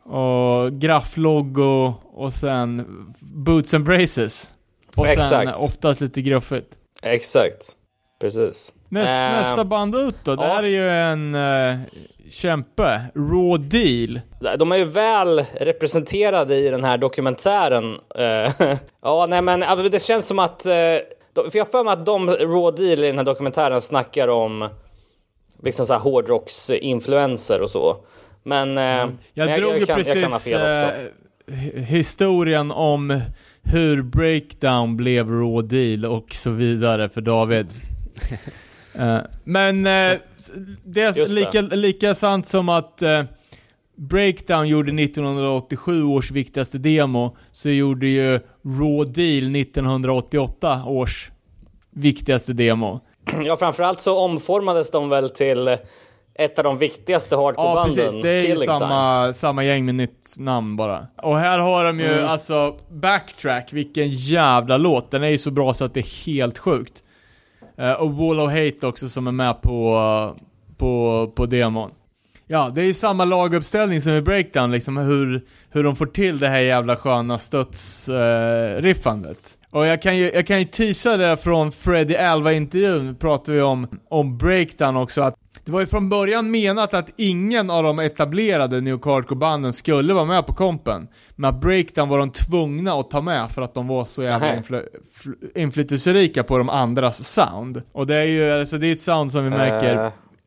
och grafflogo och sen boots and braces. Och sen Exakt. oftast lite gruffigt. Exakt, precis. Näst, Eh, nästa band ut då, det ja. här är ju en uh, kämpe. Raw Deal. De är ju väl representerade i den här dokumentären. Eh, ja, nej men det känns som att... de- För jag har för mig att de raw deal i den här dokumentären snackar om liksom så här hårdrocksinfluenser och så. Men, eh, Jag men drog ju kan, precis jag kan ha fel också. eh, hi- historien om hur Breakdown blev Raw Deal och så vidare för David. Eh, men det är Just det. lika, lika sant som att Breakdown gjorde 1987 års viktigaste demo, så gjorde ju Raw Deal 1988 års viktigaste demo. Ja, framförallt så omformades de väl till ett av de viktigaste Ja, hardcore-banden, precis. Det är ju Time. samma, samma gäng med nytt namn bara. Och här har de ju alltså Backtrack, vilken jävla låt. Den är ju så bra så att det är helt sjukt. Eh, och Wall of Hate också som är med på, på, på demon. Ja, det är ju samma laguppställning som i Breakdown, liksom hur, hur de får till det här jävla sköna studs-riffandet. Och jag kan ju, jag kan ju teasa det från Freddy Alva-intervjun, pratar vi om, om Breakdown också, att det var ju från början menat att ingen av de etablerade New Hardcore-banden skulle vara med på kompen. Men att Breakdown var de tvungna att ta med för att de var så jävla influ- fl- inflytelserika på de andras sound. Och det är ju, alltså det är ett sound som vi märker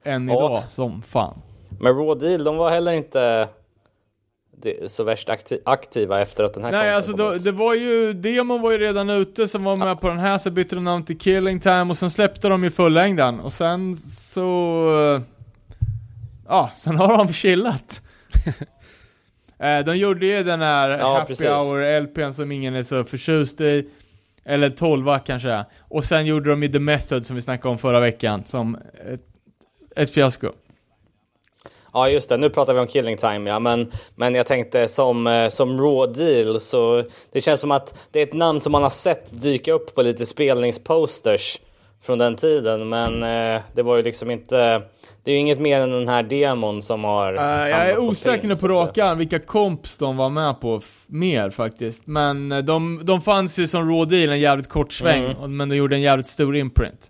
Eh, än ja. idag som fan. Men Raw Deal, de var heller inte det- så värst akti- aktiva efter att den här Nej kom- alltså då, det var ju, demon var ju redan ute som var med på den här, så bytte de namn till Killing Time och sen släppte de ju fullängden och sen så... Ja, sen har de chillat. Eh, de gjorde ju den här Ja, Happy precis. Hour LPn som ingen är så förtjust i. Eller 12 kanske. Och sen gjorde de ju The Method som vi snackade om förra veckan som ett, ett fiasko. Ja just det, nu pratar vi om Killing Time ja, men, men jag tänkte som, eh, som Raw Deal så det känns som att det är ett namn som man har sett dyka upp på lite spelningsposters från den tiden, men eh, det var ju liksom inte, det är ju inget mer än den här demon som har Eh, jag är osäker nu på rak arm vilka komps de var med på mer faktiskt. Men eh, de, de fanns ju som raw deal en jävligt kort sväng, Mm. men de gjorde en jävligt stor imprint.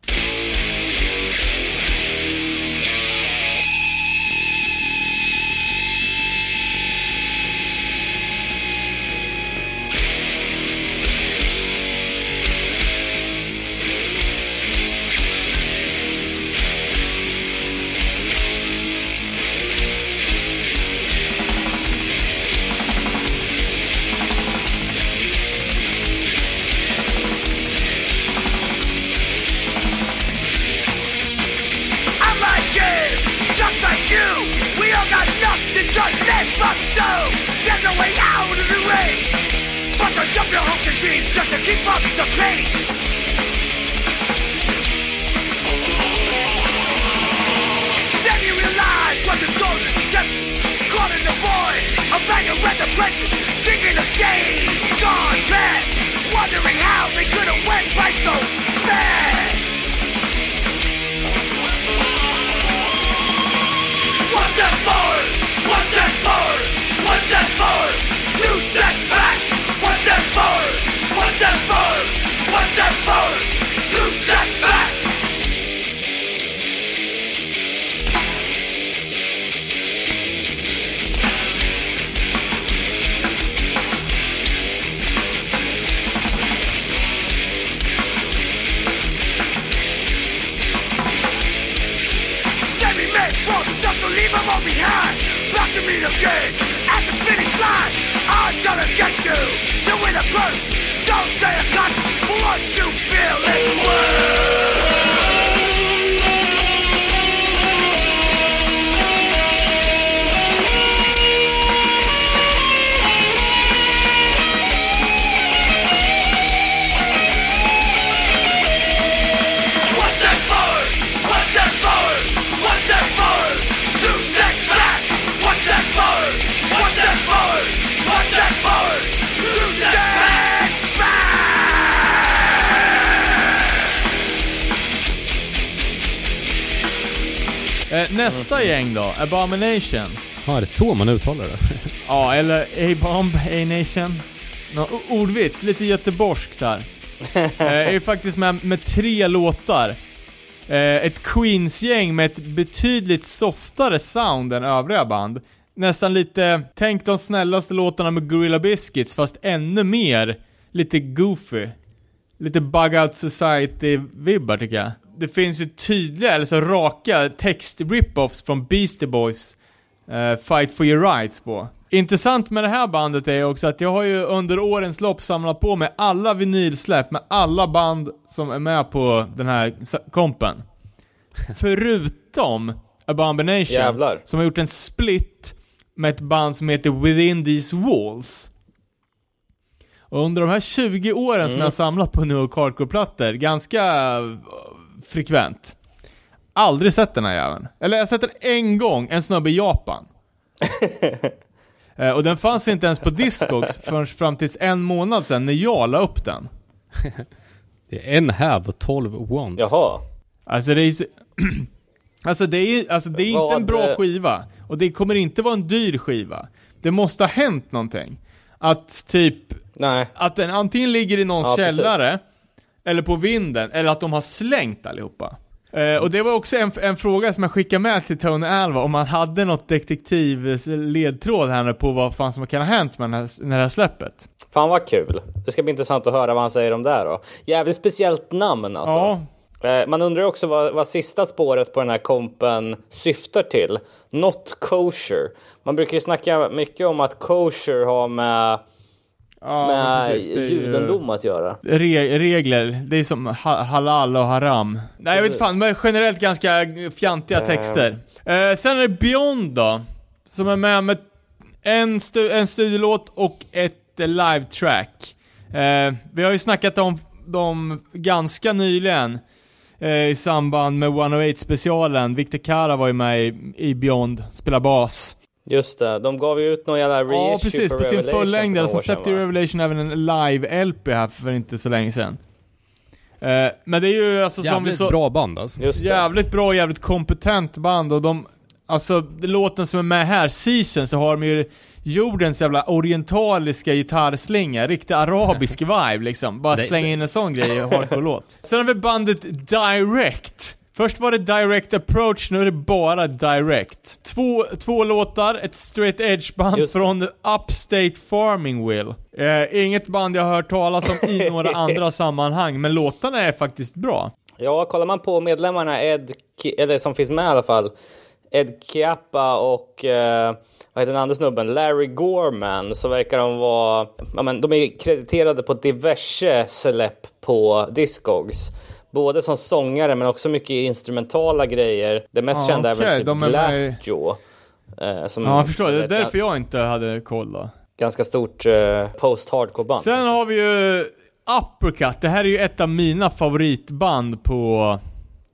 Nästa gäng då, Abomination. Ja, är det så man uttalar det? Ja, eller A-Bomb, A-Nation. Nå, o- ordvits, lite göteborgskt här. eh, är ju faktiskt med, med tre låtar. Eh, ett Queens-gäng med ett betydligt softare sound än övriga band. Nästan lite, tänk de snällaste låtarna med Gorilla Biscuits, fast ännu mer lite goofy. Lite Bug Out Society-vibbar tycker jag. Det finns ju tydliga, eller så raka text-rip-offs från Beastie Boys eh, Fight for your rights på. Intressant med det här bandet är också att jag har ju under årens lopp samlat på mig alla vinylsläpp med alla band som är med på den här kompen. Förutom Abomination, Jävlar. som har gjort en split med ett band som heter Within These Walls. Och under de här 20 åren som jag har samlat på New York Hardcore-plattor, ganska frekvent. Aldrig sett den här jäveln. Eller jag har sett den en gång, en snubbe i Japan. Eh, och den fanns inte ens på Discogs förrän fram tills en månad sedan när jag la upp den. Det är en have och 12 once. Jaha. Alltså det är så... Alltså det är, alltså det är inte en bra eh, skiva. Och det kommer inte vara en dyr skiva. Det måste ha hänt någonting. Att typ, Nej. att den antingen ligger i någons Ja, precis. Eller på vinden, eller att de har slängt allihopa. Eh, och det var också en, en fråga som jag skickade med till Tony Alva, om han hade något detektivledtråd här nu på vad fan som kan ha hänt med den här, med det här släppet. Fan vad kul. Det ska bli intressant att höra vad han säger om det här då. Jävligt speciellt namn alltså. Ja, Eh, Man undrar också vad, vad sista spåret på den här kompen syftar till. Not kosher. Man brukar ju snacka mycket om att kosher har med, ja med judendom att göra. Re regler, det är som ha halal och haram. Nej jag vet fan, men generellt ganska fjantiga texter. Eh, sen är det Beyond då, som är med med en, stu en studiolåt och ett eh, live-track. Eh, vi har ju snackat om dem ganska nyligen eh, i samband med 108-specialen. Victor Kara var ju med i, i Beyond, spelar bas. Just det, de gav ju ut någon jävla reissue Ja precis, på på sin fullängdare. för Sen släppte ju? Revelation även en live-LP här för inte så länge sedan. Eh, men det är ju alltså som vi Jävligt så... bra band alltså. Jävligt bra, jävligt kompetent band och de... Alltså, låten som är med här, Season, så har de ju jordens jävla orientaliska gitarrslinga, riktig arabisk vibe liksom. Bara slänga in en sån grej i en hardcore-låt. Sen har vi bandet Direct. Först var det Direct Approach, nu är det bara Direct. Två, två låtar, ett straight edge-band Just det. från Upstate Farmingville. Eh, inget band jag har hört talas om i några andra sammanhang, men låtarna är faktiskt bra. Ja, kollar man på medlemmarna Ed, eller som finns med i alla fall, Ed Chiappa och eh, vad heter den andra snubben? Larry Gorman, så verkar de vara, ja men de är krediterade på diverse släpp på Discogs. Både som sångare men också mycket instrumentala grejer. Det mest Ja, kända är okej, väl typ de är med Glassjaw. Eh, som Ja, jag förstår. Det är därför jag inte hade koll då. ganska stort eh, post-hardcore band. Sen har vi ju Uppercut. Det här är ju ett av mina favoritband på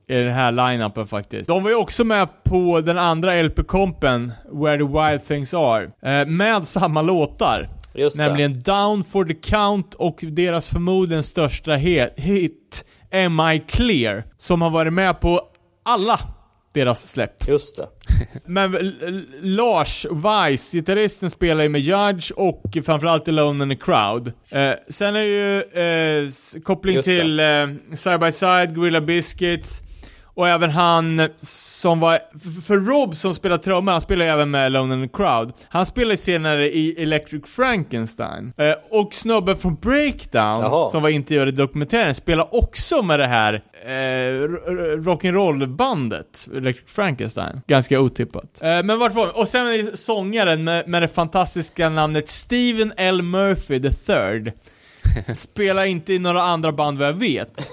i den här line-upen faktiskt. De var ju också med på den andra LP-kompen, Where the Wild Things Are, eh, med samma låtar. Just det. Nämligen Down for the Count och deras förmodligen största hit, Am I Clear? Som har varit med på alla deras släpp. Just det. Men Lars Weiss, gitarristen, spelar ju med Judge och framförallt Alone in the Crowd. Eh, sen är det ju eh, koppling Just till eh, Side by Side, Gorilla Biscuits och även han som var, för Rob som spelar trummor, han spelar även med Alone in the Crowd. Han spelar senare i Electric Frankenstein. Eh, och snubben från Breakdown, Jaha. som var intervjuad i dokumentären, spelar också med det här eh, rock'n'roll-bandet, Electric Frankenstein. Ganska otippat. Eh, men vart var vi? Och sen är det sångaren med, med det fantastiska namnet Steven L. Murphy III. Spelar inte i några andra band vad jag vet.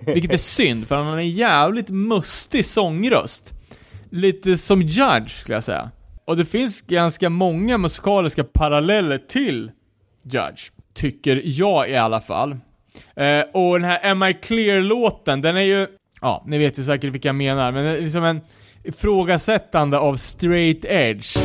Vilket är synd, för han har en jävligt mustig sångröst. Lite som Judge, skulle jag säga. Och det finns ganska många musikaliska paralleller till Judge. Tycker jag i alla fall. Eh, och den här Am I Clear-låten, den är ju... Ja, ni vet ju säkert vilka jag menar, men det är liksom en ifrågasättande av straight edge.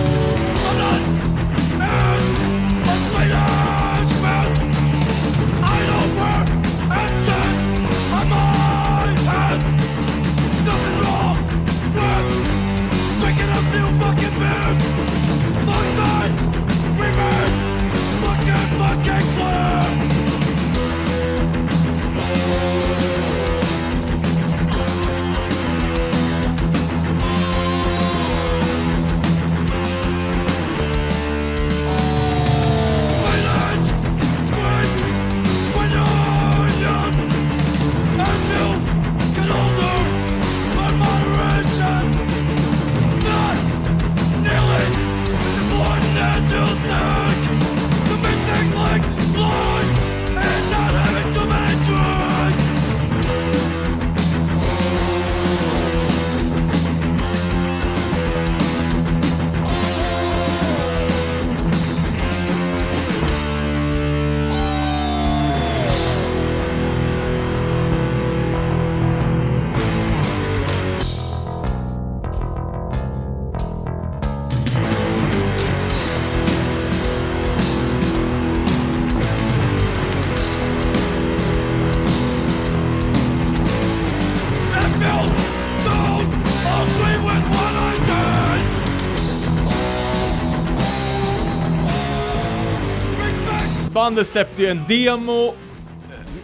Bandet släppte ju en demo eh,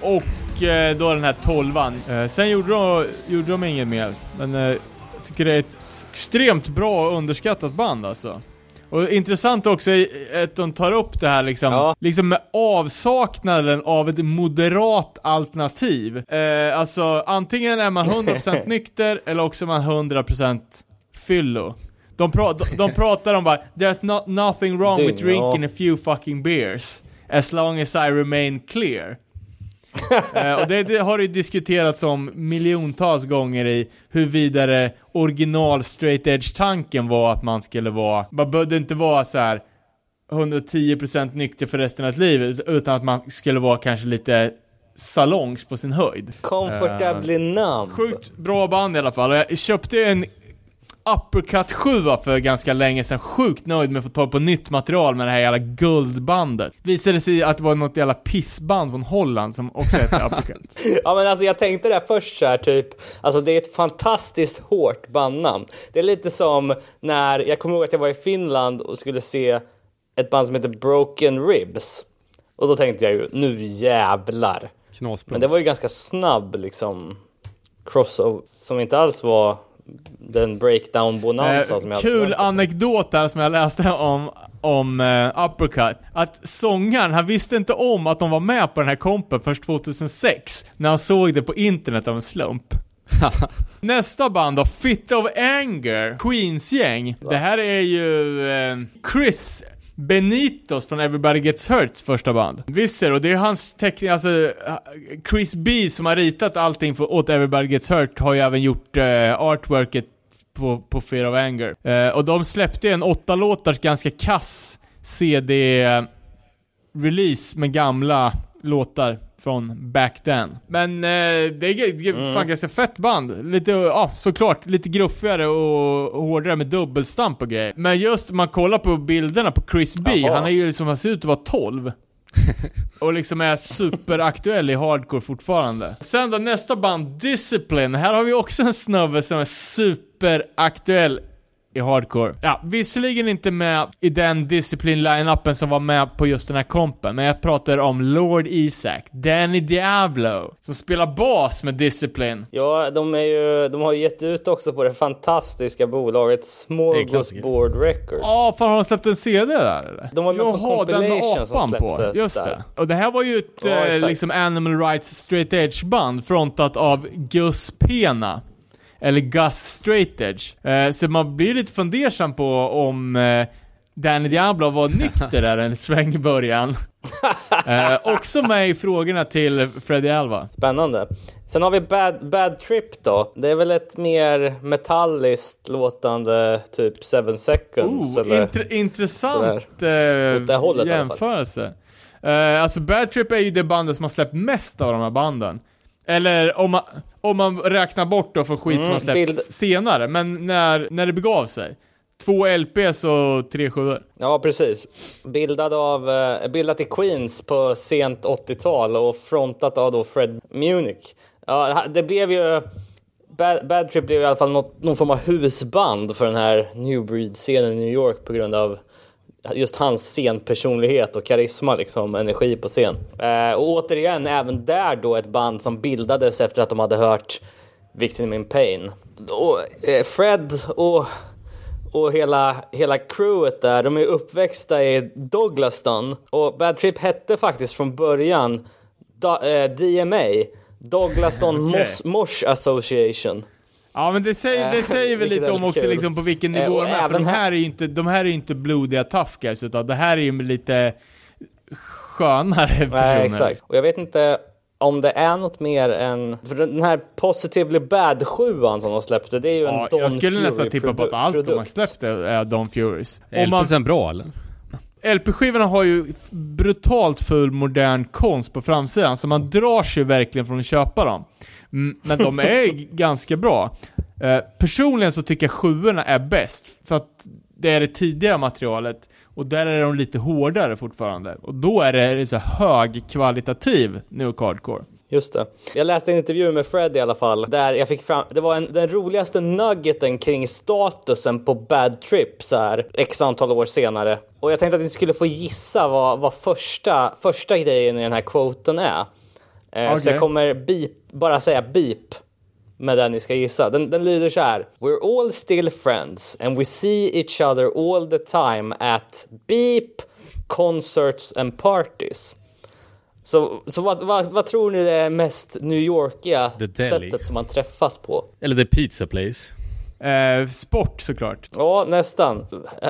och eh, då den här tolvan. Eh, sen gjorde de, gjorde de inget mer, men jag tycker det är ett extremt bra och underskattat band alltså. Och intressant också att de tar upp det här liksom, Ja. liksom med avsaknaden av ett moderat alternativ. Eh, alltså antingen är man 100% nykter eller också är man 100% fyllo. De, pra- de, de pratar om bara There's not, nothing wrong with Dygn, ja. drinking a few fucking beers As long as I remain clear eh, Och det, det har ju diskuterats om miljontals gånger i huruvida det original straight edge tanken var att man skulle vara, man behövde inte vara så här 110% nykter för resten av livet utan att man skulle vara kanske lite salongs på sin höjd. Comfortably numb. Sjukt bra band i alla fall. Och Jag köpte en Uppercut 7 för ganska länge sedan. Sjukt nöjd med att få tag på nytt material med det här jävla guldbandet. Visade sig att det var något jävla pissband från Holland som också hette Uppercut. Ja men alltså jag tänkte det först så här typ, alltså det är ett fantastiskt hårt bandnamn. Det är lite som när, jag kommer ihåg att jag var i Finland och skulle se ett band som heter Broken Ribs. Och då tänkte jag ju, nu jävlar. Knaspunkt. Men det var ju ganska snabb liksom crossover som inte alls var den breakdown bonanza Eh, som jag kul anekdot där som jag läste om, om eh, Uppercut. Att sångaren, han visste inte om att de var med på den här kompen först 2006. När han såg det på internet av en slump. Nästa band då, Fit of Anger, Queens gäng. Det här är ju eh, Chris Benitos från Everybody Gets Hurts första band. Visst och det är hans teckning, alltså Chris B som har ritat allting för, åt Everybody Gets Hurt har ju även gjort eh, artworket på, på Fear of Anger. Eh, och de släppte en åtta låtars ganska kass CD-release eh, med gamla låtar från back then. Men eh, det är Mm. fan ganska fett band. Lite, ja såklart, lite gruffigare och hårdare med dubbelstamp och grejer. Men just man kollar på bilderna på Chris B, Jaha. han är ju liksom, han ser ut att vara 12. och liksom är superaktuell i hardcore fortfarande. Sen då nästa band, Discipline. Här har vi också en snubbe som är superaktuell i hardcore. Ja, visserligen inte med i den Discipline-line-upen som var med på just den här kompen, men jag pratar om Lord Isaac, Danny Diablo, som spelar bas med Discipline. Ja, de, är ju, de har ju gett ut också på det fantastiska bolaget. Smorgasbord Records. Ja, fan har de släppt en CD där eller? De var med på Jaha, den med compilation som apan på. släpptes Just där. det. Och det här var ju ett Ja, eh, liksom Animal Rights Straight Edge band frontat av Gus Pena. Eller Gus Straight Edge. Eh, så man blir lite fundersam på om eh, Danny Diablo var nykter där en sväng i början. eh, också med i frågorna till Freddy Alva. Spännande. Sen har vi Bad, Bad Trip då. Det är väl ett mer metalliskt låtande typ 7 seconds Oh, eller? intre- intressant eh, hållet jämförelse. Eh, alltså Bad Trip är ju det bandet som har släppt mest av de här banden. Eller om man, om man räknar bort då för skit som Mm, har släppts bild- senare, men när, när det begav sig. Två LPs och tre sjuor. Ja, precis. Bildad av, eh, bildat i Queens på sent 80-tal och frontat av då Fred Munich. Ja, det blev ju... Bad, Bad Trip blev i alla fall något, någon form av husband för den här New Breed-scenen i New York på grund av just hans scenpersonlighet och karisma, liksom, energi på scen. Eh, och återigen, även där då ett band som bildades efter att de hade hört Victim in Pain. Och, eh, Fred och och hela, hela crewet där, de är uppväxta i Douglaston. Och Bad Trip hette faktiskt från början da, eh, DMA, Douglaston. Mosh, Mosh Association. Ja men det säger, det Eh, säger väl lite om också kul. liksom på vilken Eh, nivå och de är, för de här är ju inte, de här är inte blodiga tough guys, utan det här är ju lite skönare personer. Nej, exakt. Och jag vet inte om det är något mer än... För den här Positively Bad 7 som de släppte, det är ju en Ja, Don jag skulle Fury nästan tippa på att allt de har produkt. släppt är, Don Furies. Är man, LPsen bra eller? LP-skivorna har ju brutalt full modern konst på framsidan, så man drar sig verkligen från att köpa dem. Mm, Men de är ganska bra. Eh, personligen så tycker jag sjuorna är bäst, för att det är det tidigare materialet, och där är de lite hårdare fortfarande. Och då är det så hög kvalitativ nu hardcore. Just det. Jag läste en intervju med Fred i alla fall, där jag fick fram, det var en, den roligaste nuggeten kring statusen på Bad Trip så här, x antal år senare. Och jag tänkte att ni skulle få gissa vad, vad första, första grejen i den här quoten är. Eh, Så Okej. jag kommer beep, bara säga beep med den ni ska gissa. Den, den lyder så här. We're all still friends and we see each other all the time at beep, concerts and parties. Så, så vad, vad, vad tror ni är det mest New Yorkiga sättet som man träffas på? Eller The Pizza Place. Eh, sport såklart. Ja, nästan.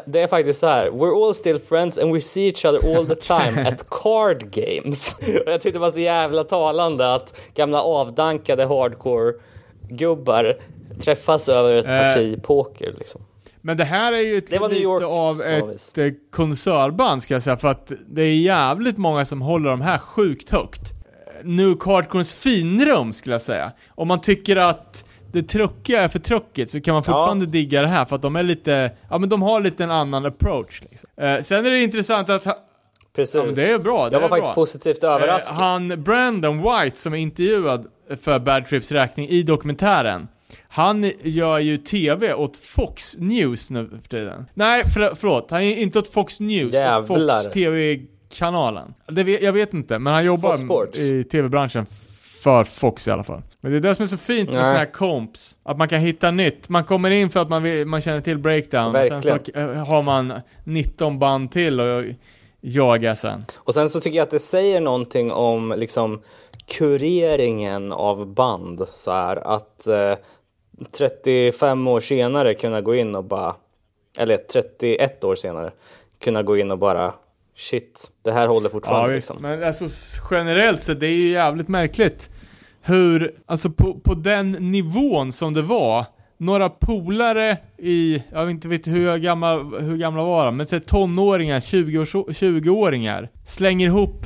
Det är faktiskt så här. We're all still friends and we see each other all the time at card games. Och jag tyckte det var så jävla talande att gamla avdankade hardcore-gubbar träffas över ett Eh. parti poker liksom. Men det här är ju ett, New lite York av ett eh, konsertband ska jag säga, för att det är jävligt många som håller de här sjukt högt. Eh, Nuke Hardcores finrum skulle jag säga. Om man tycker att det truckiga är för truckigt så kan man fortfarande digga det här för att de är lite, ja men de har lite en annan approach liksom. eh, Sen är det intressant att, ha- Precis. ja men det är bra, det jag var faktiskt bra. positivt överraskad. Eh, han, Brandon White, som är intervjuad för Bad Trips räkning i dokumentären, han gör ju TV åt Fox News nu för tiden. Nej, för, förlåt, han är inte åt Fox News, åt Fox Jävlar. TV-kanalen. Jag vet inte, men han jobbar i TV-branschen för Fox i alla fall. Men det är det som är så fint med såna här comps. Att man kan hitta nytt. Man kommer in för att man, vill, man känner till breakdown. och Sen så eh, har man 19 band till och jaga sen. Och sen så tycker jag att det säger någonting om liksom kureringen av band så här att eh, 35 år senare kunna gå in och bara eller 31 år senare kunna gå in och bara shit, det här håller Ja fortfarande visst, liksom. men alltså generellt sett, det är ju jävligt märkligt hur, alltså på, på den nivån som det var, några polare i, jag vet inte vet hur gamla, hur gamla var de, men säg tonåringar, 20 års, 20-åringar, slänger ihop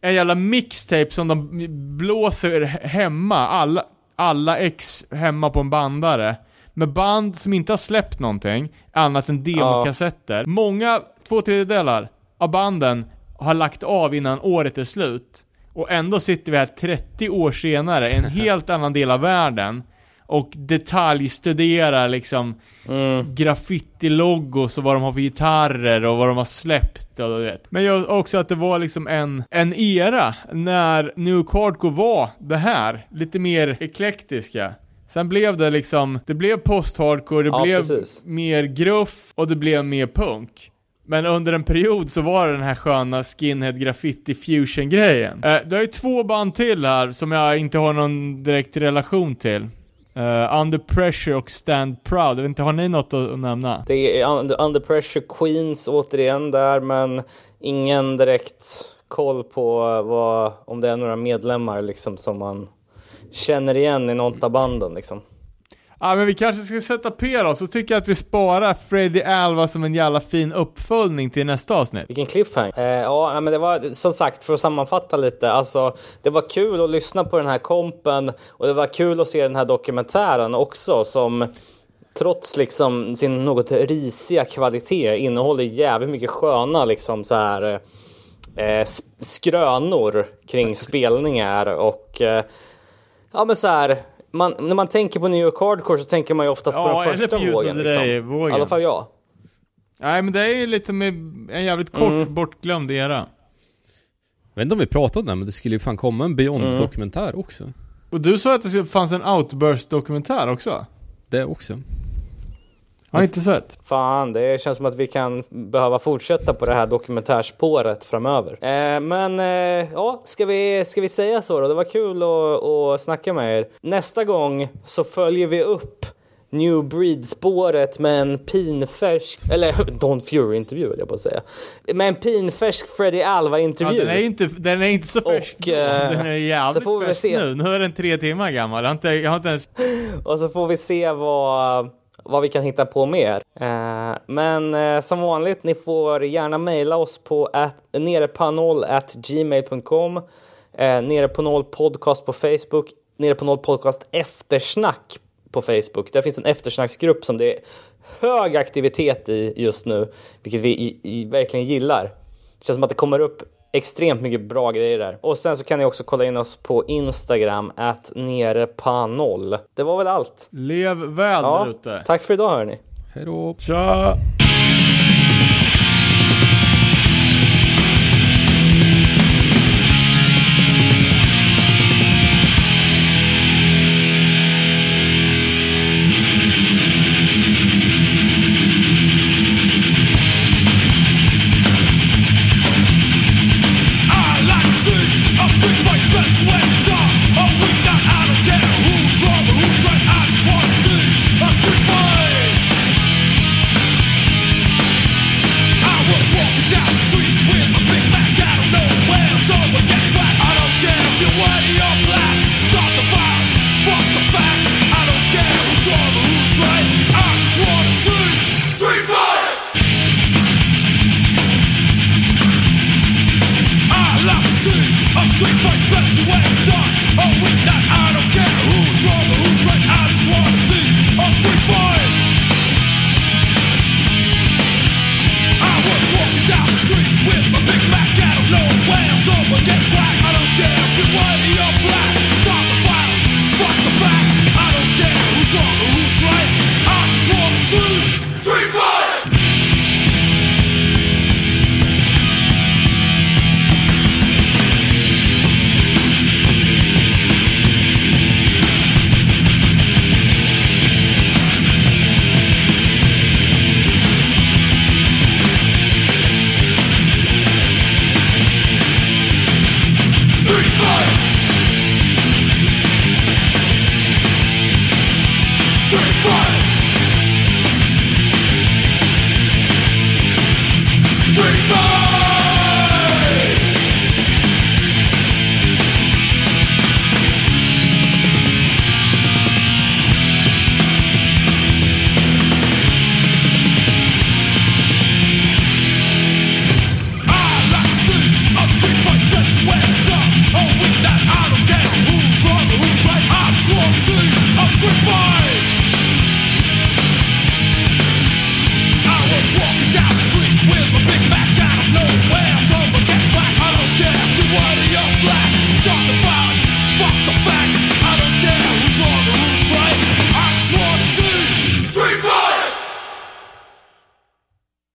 en jävla mixtape som de blåser hemma, alla, alla ex hemma på en bandare. Med band som inte har släppt någonting, annat än demokassetter. Många, två tredjedelar av banden har lagt av innan året är slut. Och ändå sitter vi här 30 år senare, i en helt annan del av världen. Och detaljstuderar liksom graffiti-logos och vad de har för gitarrer och vad de har släppt och du vet. Men jag också att det var liksom en, en era när New Hardcore var det här, lite mer eklektiska. Sen blev det liksom, det blev post-hardcore, det Ja, blev precis. mer gruff och det blev mer punk. Men under en period så var det den här sköna skinhead graffiti fusion grejen. Eh, du har ju två band till här som jag inte har någon direkt relation till. Uh, Under Pressure och Stand Proud. Jag vet inte, har ni något att, att nämna? Det är under, under pressure Queens återigen där men ingen direkt koll på eh, vad, om det är några medlemmar liksom som man känner igen i något av banden liksom. Ja men vi kanske ska sätta P då, så tycker jag att vi sparar Freddy Alva som en jävla fin uppföljning till nästa avsnitt. Vilken cliffhanger. Eh, ja, men det var som sagt för att sammanfatta lite. Alltså, det var kul att lyssna på den här kompen och det var kul att se den här dokumentären också som trots liksom sin något risiga kvalitet innehåller jävligt mycket sköna liksom så här eh, skrönor kring spelningar och eh, ja men så här man, när man tänker på New York Hardcore så tänker man ju oftast på Ja, den första på Youth of vågen. Liksom. Day-vågen. I alla fall jag. Nej men det är ju lite med en jävligt kort Mm. bortglömd era. Jag vet inte om vi pratade om det, men det skulle ju fan komma en Beyond-dokumentär också. Och du sa att det fanns en Outburst-dokumentär också? Det också. Har jag inte sett. Fan, det känns som att vi kan behöva fortsätta på det här dokumentärspåret framöver. Eh, men eh, ja, ska vi, ska vi säga så då? Det var kul att, att snacka med er. Nästa gång så följer vi upp New Breed-spåret med en pinfärsk, eller Don Fury-intervju höll jag på att säga. Med en pinfärsk Freddie Ja, Alva-intervju. den, är inte, den är inte så färsk Och, eh, Den är jävligt så får vi väl färsk se. nu. Nu är den tre timmar gammal. Jag har inte, jag har inte ens... Och så får vi se vad, vad vi kan hitta på mer. Eh, men eh, som vanligt, ni får gärna mejla oss på at, eh, Nere på noll podcast på Facebook Nere på noll podcast eftersnack på Facebook. Där finns en eftersnacksgrupp som det är hög aktivitet i just nu, vilket vi i, i, verkligen gillar. Det känns som att det kommer upp extremt mycket bra grejer där. Och sen så kan ni också kolla in oss på Instagram, att nere på noll. Det var väl allt. Lev väl där Ja, ute. tack för idag hörni. Hej då! Tja!